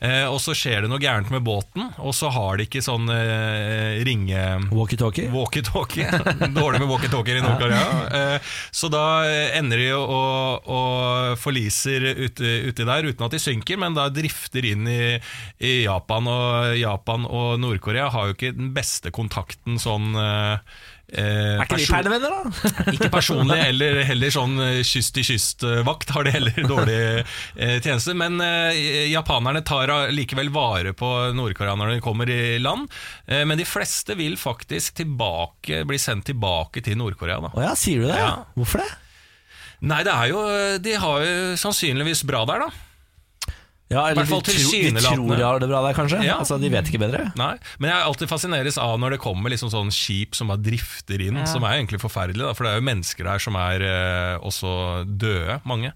Eh, og så skjer det noe gærent med båten, og så har de ikke sånn eh, ringe... Walkietalkie. Walkietalkie. [laughs] Dårlig med walkietalkier i Nord-Korea. Eh, Så da ender de og, å forliser ute, uti der uten at de synker, men da drifter inn i, i Japan. Og Japan og Nord-Korea har jo ikke den beste kontakten sånn eh, eh, Er ikke de perlevenner, da? Ikke personlig, [laughs] eller heller sånn eh, kyst-til-kyst-vakt har de heller [laughs] dårlig eh, tjeneste. Men eh, japanerne tar likevel vare på Nord-Korea når de kommer i land. Eh, men de fleste vil faktisk tilbake, bli sendt tilbake til Nord-Korea. Å ja, sier du det? Ja. Hvorfor det? Nei, det er jo De har jo sannsynligvis bra der, da. Ja, eller de, tro, de tror de har det bra der, kanskje? Ja. Altså, De vet ikke bedre? Nei, Men jeg alltid fascineres av når det kommer liksom sånn skip som bare drifter inn, Ja. som er egentlig forferdelig. Da, for det er jo mennesker der som er eh, også døde, mange.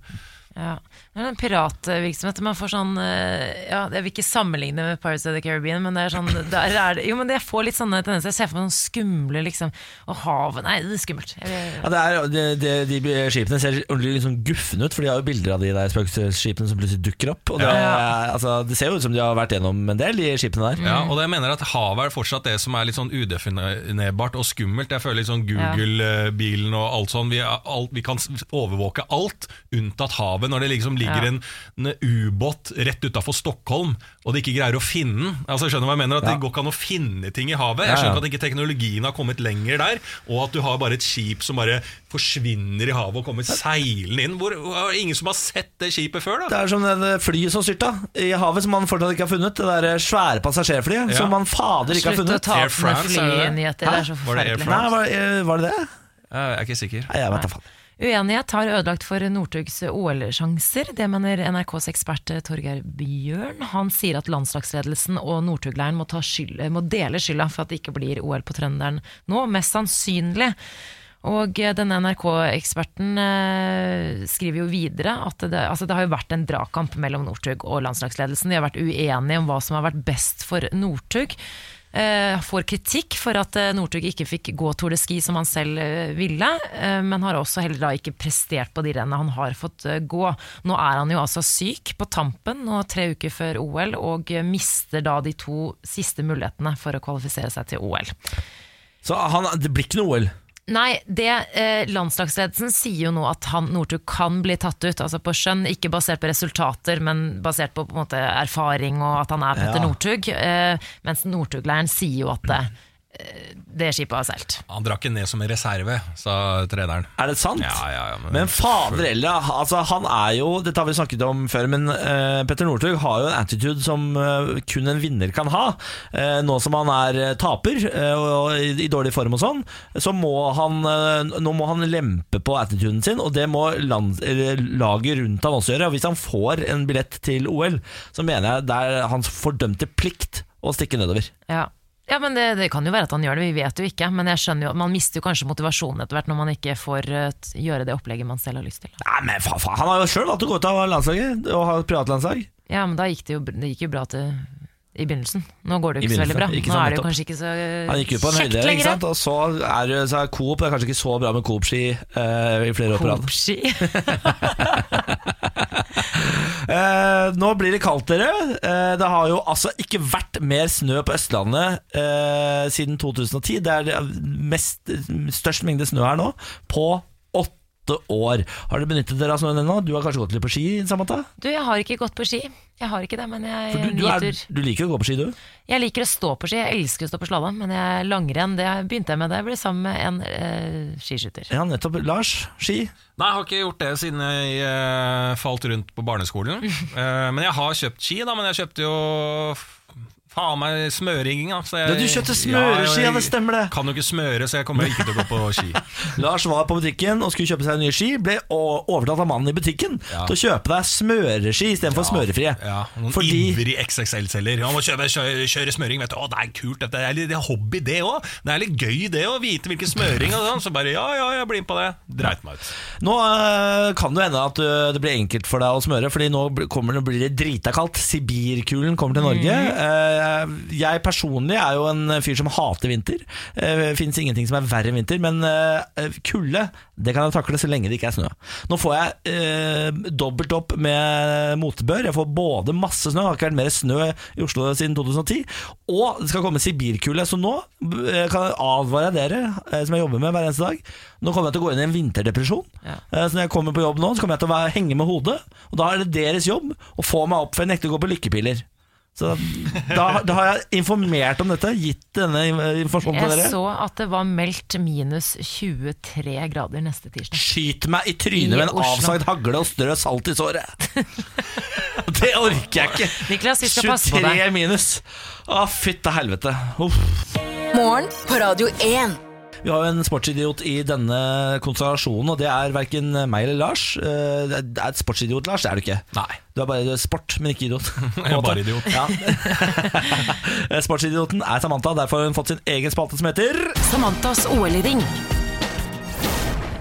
Ja. Men en piratvirksomhet Man får sånn eh, ja, Jeg vil ikke sammenligne med Pirates of the Caribbean, men det er sånn der er det, Jo, men jeg får litt sånne tendenser. Jeg ser for meg noen skumle liksom Og havet Nei, det er skummelt. Ja, det er, det, det, de skipene ser ordentlig liksom gufne ut, for de har jo bilder av de der spøkelsesskipene som plutselig dukker opp. Og det, er- altså, det ser jo ut som de har vært gjennom en del, de skipene der. Ja, og jeg mener at Havet er fortsatt det som er litt sånn udefinerbart og skummelt. Jeg føler litt sånn Google-bilen og alt sånn. Vi, er alt, vi kan overvåke alt, unntatt havet. Når det liksom ligger Ja. en, en ubåt rett utafor Stockholm, og de ikke greier å finne den. Altså, skjønner hva jeg mener? At Ja. Det går ikke an å finne ting i havet. Jeg ja. skjønner at ikke teknologien har kommet lenger der, og at du har bare et skip som bare forsvinner i havet og kommer seilende inn. Hvor, hvor, ingen som har sett det skipet før, da? Det er som det flyet som styrta i havet, som man fortsatt ikke har funnet. Det der svære passasjerflyet Ja. som man fader ikke har Slutt å funnet. ta Air opp med er det det? flynyheter. Det er så Var det Air. France? Nei, var, eh, var det det? Jeg er ikke sikker. Nei, jeg vet da faen. Uenighet har ødelagt for Northugs OL-sjanser. Det mener NRKs ekspert Torgeir Bjørn. Han sier at landslagsledelsen og Northug-leiren må, må dele skylda for at det ikke blir OL på Trønderen nå, mest sannsynlig. Og denne NRK-eksperten eh, skriver jo videre at det, altså det har jo vært en dragkamp mellom Northug og landslagsledelsen. De har vært uenige om hva som har vært best for Northug. Eh, får kritikk for at eh, Northug ikke fikk gå Tour de Ski som han selv eh, ville, men har også heller da ikke prestert på de rennene han har fått gå. Nå er han jo altså syk på tampen, og tre uker før OL, og mister da de to siste mulighetene for å kvalifisere seg til OL. Så han, det blir ikke noe OL. Nei, det eh, landslagsledelsen sier jo nå at han Northug kan bli tatt ut, altså på skjønn, ikke basert på resultater, men basert på, på måte, erfaring og at han er Petter Ja. Northug. Eh, mens Northug-leiren sier jo at eh, det skipet har seilt. Han drakk den ned som en reserve, sa treneren. Er det sant? Ja, ja, ja, men- Men fader heller, altså, han er jo Dette har vi snakket om før, men uh, Petter Northug har jo en attitude som uh, kun en vinner kan ha. Uh, nå som han er eh, taper eh, og, og i, i dårlig form og sånn, så må han eh, Nå må han lempe på attituden sin, og det må land, eller, laget rundt han også gjøre. Og hvis han får en billett til OL, så mener jeg det er hans fordømte plikt å stikke nedover. Ja. Ja, men det, det kan jo være at han gjør det, vi vet jo ikke. Men jeg skjønner jo, man mister jo kanskje motivasjonen etter hvert når man ikke får eh, gjøre det opplegget man selv har lyst til. Nei, men faen, faen, Han har jo sjøl valgt å gå ut av landslaget og ha privatlandslag. Ja, men da gikk det jo, det gikk jo bra til i begynnelsen. Nå går det jo ikke så veldig bra. ikke Nå er det jo kanskje ikke så Han gikk ut på en høyde, ikke sant? og så er, det- så er Coop Det er kanskje ikke så bra med Coop-ski uh, i flere år på rad. Coop-ski. [laughs] Eh, nå blir det kaldt, dere. Uh, det har jo altså ikke vært mer snø på Østlandet siden 2010. Det er mest, størst mengde snø her nå på åtte år. Har dere benyttet dere av snøen ennå? Du har kanskje gått litt på ski, Samantha? Du, jeg har ikke gått på ski. Jeg har ikke det, men jeg du, du, er, du liker å gå på ski, du? Jeg liker å stå på ski, jeg elsker å stå på slalåm, men jeg, langrenn det begynte jeg med da jeg ble sammen med en eh, skiskytter. Ja, nettopp. Lars, ski? Nei, jeg har ikke gjort det siden jeg eh, falt rundt på barneskolen. [laughs] Eh, men jeg har kjøpt ski, da. Men jeg kjøpte jo faen meg smøring. Da, jeg, Ja, du kjøpte smøreski, ja, det stemmer det. Kan jo ikke smøre, så jeg kommer ikke til å gå på ski. [laughs] Lars var på butikken og skulle kjøpe seg nye ski. Ble overtatt overtalt av mannen i butikken Ja. til å kjøpe deg smøreski istedenfor Ja, smørefrie. Ja, noen Fordi ivrig XXL-selger. Han må kjøre, kjøre, kjøre smøring. Vet du. Å, det er kult, dette er litt det er hobby, det òg. Det er litt gøy, det å vite hvilken smøring. Og sånn. Så bare ja, ja, jeg blir med på det. Dreit meg ut. nå øh, kan det hende at øh, det blir enkelt for deg å smøre, Fordi nå kommer det, blir det drita kaldt. Sibirkulen kommer til Norge. Eh, jeg personlig er jo en fyr som hater vinter. Uh, Fins ingenting som er verre enn vinter. Men øh, kulde det kan jeg takle så lenge det ikke er snø. Nå får jeg dobbelt opp med motbør. Jeg får både masse snø, det har ikke vært mer snø i Oslo siden 2010, og det skal komme sibirkulde. Så nå kan jeg advare dere, som jeg jobber med hver eneste dag, nå kommer jeg til å gå inn i en vinterdepresjon. Ja. Eh, Så når jeg kommer på jobb nå, så kommer jeg til å henge med hodet. Og da er det deres jobb å få meg opp, for jeg nekter å gå på lykkepiller. Så da, da har jeg informert om dette, gitt denne informasjonen til dere. Jeg så at det var meldt minus 23 grader neste tirsdag. Skyt meg i trynet I med en Oslo. avsagd hagle og strø salt i såret. [laughs] Det orker jeg ikke. Niklas, vi skal passe på 23 deg. minus. Å, fytte helvete. Uff. Morgen på Radio 1. Vi har jo en sportsidiot i denne konstellasjonen, og det er verken meg eller Lars. Eh, Det er et sportsidiot, Lars, det er du ikke. Nei. Du er bare sport, men ikke idiot. [laughs] Jeg er bare idiot. Ja. [laughs] Sportsidioten er Samantha, derfor har hun fått sin egen spalte som heter Samantas OL-ring.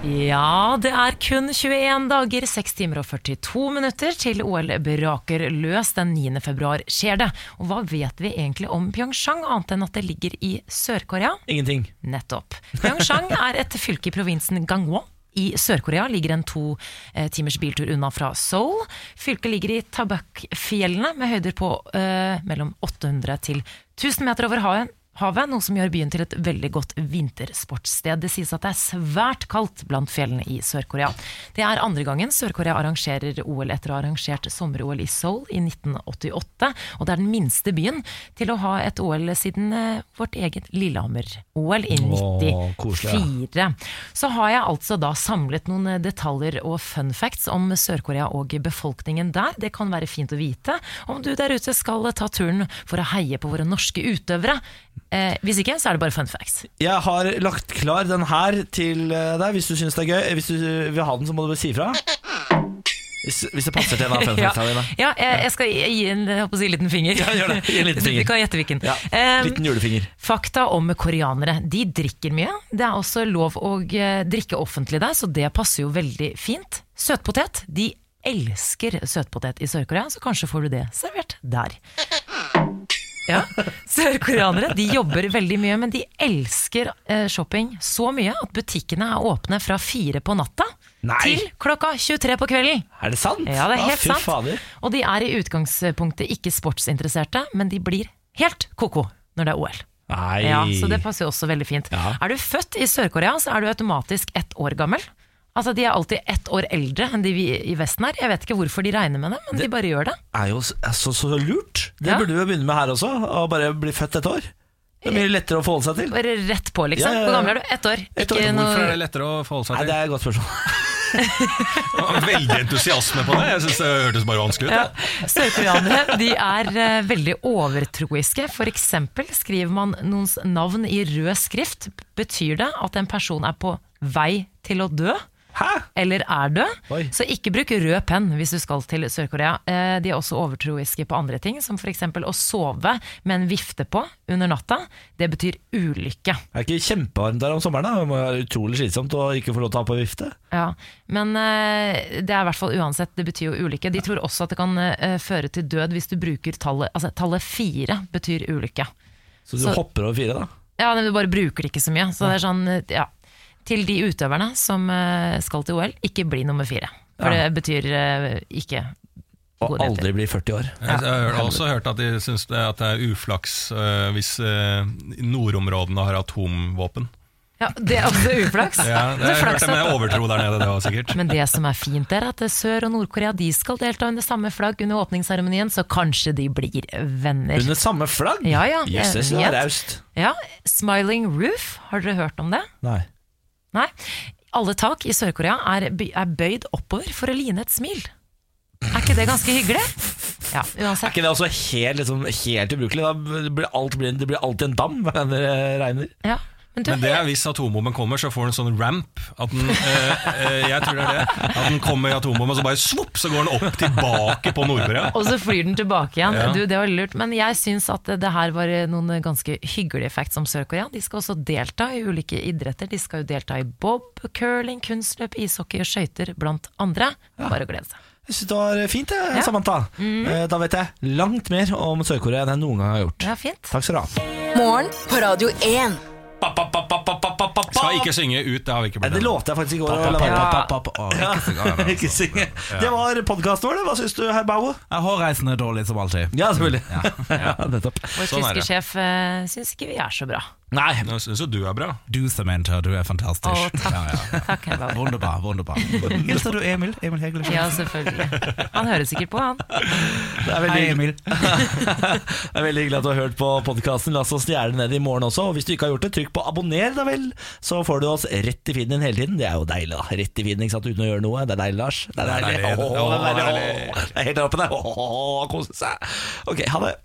Ja, det er kun 21 dager, 6 timer og 42 minutter til OL braker løs den 9. februar skjer det. Og hva vet vi egentlig om Pyeongchang, annet enn at det ligger i Sør-Korea? ingenting. Nettopp. Pyeongchang [laughs] er et fylke i provinsen Gangwon. I Sør-Korea ligger en to eh, timers biltur unna fra Seoul. Fylket ligger i Tabak-fjellene med høyder på eh, mellom 800 til 1000 meter over havet. Havet, noe som gjør byen til et veldig godt vintersportssted. Det sies at det er svært kaldt blant fjellene i Sør-Korea. Det er andre gangen Sør-Korea arrangerer OL etter å ha arrangert sommer-OL i Seoul i 1988. Og det er den minste byen til å ha et OL siden eh, vårt eget Lillehammer-OL i Åh, 94. Så har jeg altså da samlet noen eh, detaljer og fun facts om Sør-Korea og befolkningen der. Det kan være fint å vite om du der ute skal ta turen for å heie på våre norske utøvere. Eh, hvis ikke, så er det bare fun facts. Jeg har lagt klar den her til eh, deg hvis du syns det er gøy. Hvis du vil ha den, så må du bare si ifra. Hvis, hvis det passer til en av fem [laughs] Ja, dine. ja jeg, jeg skal gi en, jeg si, liten finger. Ja, gjør det. Gi en liten [laughs] finger. Du kan gjette hvilken. Ja, Eh, liten julefinger. Fakta om koreanere. De drikker mye. Det er også lov å eh, drikke offentlig der, så det passer jo veldig fint. Søtpotet. De elsker søtpotet i Sør-Korea, så kanskje får du det servert der. Ja, Sørkoreanere de jobber veldig mye, men de elsker eh, shopping så mye at butikkene er åpne fra fire på natta Nei. til klokka 23 på kvelden. Er det sant? Ja, det er helt fy sant. Fader. Og de er i utgangspunktet ikke sportsinteresserte, men de blir helt ko-ko når det er OL. Nei. Ja, så det passer jo også veldig fint. Ja. Er du født i Sør-Korea, så er du automatisk ett år gammel. Altså De er alltid ett år eldre enn de vi i Vesten er. Jeg vet ikke hvorfor de regner med det, men de bare gjør det. Det er jo så, så lurt. Det Ja. burde vi begynne med her også. Å bare bli født et år. Det er mye lettere å forholde seg til. Bare rett på, liksom. Ja, ja, ja. Hvor gammel er du? Ett år. Et år. Noe... Hvorfor er det lettere å forholde seg til? Nei, Det er et godt spørsmål. [laughs] Veldig entusiasme på det. Jeg synes det hørtes bare vanskelig ut. Ja. Sørkoreanere de er eh, veldig overtroiske. For eksempel skriver man noens navn i rød skrift. Betyr det at en person er på vei til å dø? Hæ? eller er død. Oi. Så ikke bruk rød penn hvis du skal til Sør-Korea. Eh, De er også overtroiske på andre ting, som f.eks. å sove med en vifte på under natta. Det betyr ulykke. Det er ikke kjempevarmt der om sommeren. da Det må være utrolig slitsomt å ikke få lov til å ha på vifte. Ja, Men eh, det er i hvert fall uansett, det betyr jo ulykke. De tror også at det kan eh, føre til død hvis du bruker tallet Altså tallet fire betyr ulykke. Så du Så- hopper over fire, da. Ja, men du bare bruker det ikke så mye. Så det er sånn, ja. Til de utøverne som eh, skal til OL, ikke bli nummer fire. For Ja. det betyr eh, ikke Og aldri bli 40 år. Jeg har også hørt at de syns det, er uflaks øh, hvis nordområdene har atomvåpen. Ja, Det er også uflaks. [laughs] Ja, det er, flaks at- overtro der nede, det var sikkert. Men det som er fint, er at Sør- og Nord-Korea de skal delta under samme flagg under åpningsseremonien, så kanskje de blir venner. Under samme flagg? Ja, ja, Jøsses, det er raust. Ja, Smiling Roof, har dere hørt om det? Nei. Nei. Alle tak i Sør-Korea er, er bøyd oppover for å line et smil. Er ikke det ganske hyggelig? Ja, uansett. Er ikke det også helt, liksom, helt ubrukelig? Da blir alt, det blir alltid en dam når det regner. Ja. Men du, Men det er hvis atombomben kommer, så får den en sånn ramp. At den, eh, øh, jeg tror det er det. At den kommer i atombomben, og så bare svopp, så går den opp tilbake på Nord-Korea. og så flyr den tilbake igjen. Ja. Du, det var lurt. Men jeg syns at det her var noen ganske hyggelige facts om Sør-Korea. De skal også delta i ulike idretter. De skal jo delta i bob, curling, kunstløp, ishockey og skøyter, blant andre. Bare å glede seg. Jeg synes det var fint, jeg, Ja. Mm. Samantha. Eh, Da vet jeg langt mer om Sør-Korea enn jeg noen gang har gjort. Det er fint. Takk skal du ha. Morgen på Radio 1. Skal ikke synge ut, det har vi ikke blitt Det lovte jeg faktisk i går. Ikke synge. [laughs] Det var podkasten vår, det. Hva syns du, herr Baue? Hårreisende dårlig som alltid? Ja, selvfølgelig. [laughs] Vår Sånn tyske sjef uh, syns ikke vi er så bra. Nei, Jeg syns jo du er bra. Du, Samantha, du er fantastisk. Å, takk. Ja, ja. [laughs] Takk, Wunderbar, wunderbar. [laughs] Hilser du Emil? Emil Hegle? Ja, selvfølgelig. Han hører sikkert på, han. det er veldig Hei. Emil. [laughs] Det er veldig hyggelig at du har hørt på podkasten. La oss gjerne ned i morgen også. Og hvis du ikke har gjort det, trykk på abonner, da vel. Så får du oss rett i feeden din hele tiden. Det er jo deilig, da. Rett i feeden, ikke sant, uten å gjøre noe. Det er deilig, Lars. Det er deilig. Det er, det er helt der oppe der. Åh, kose seg. Ok, ha det.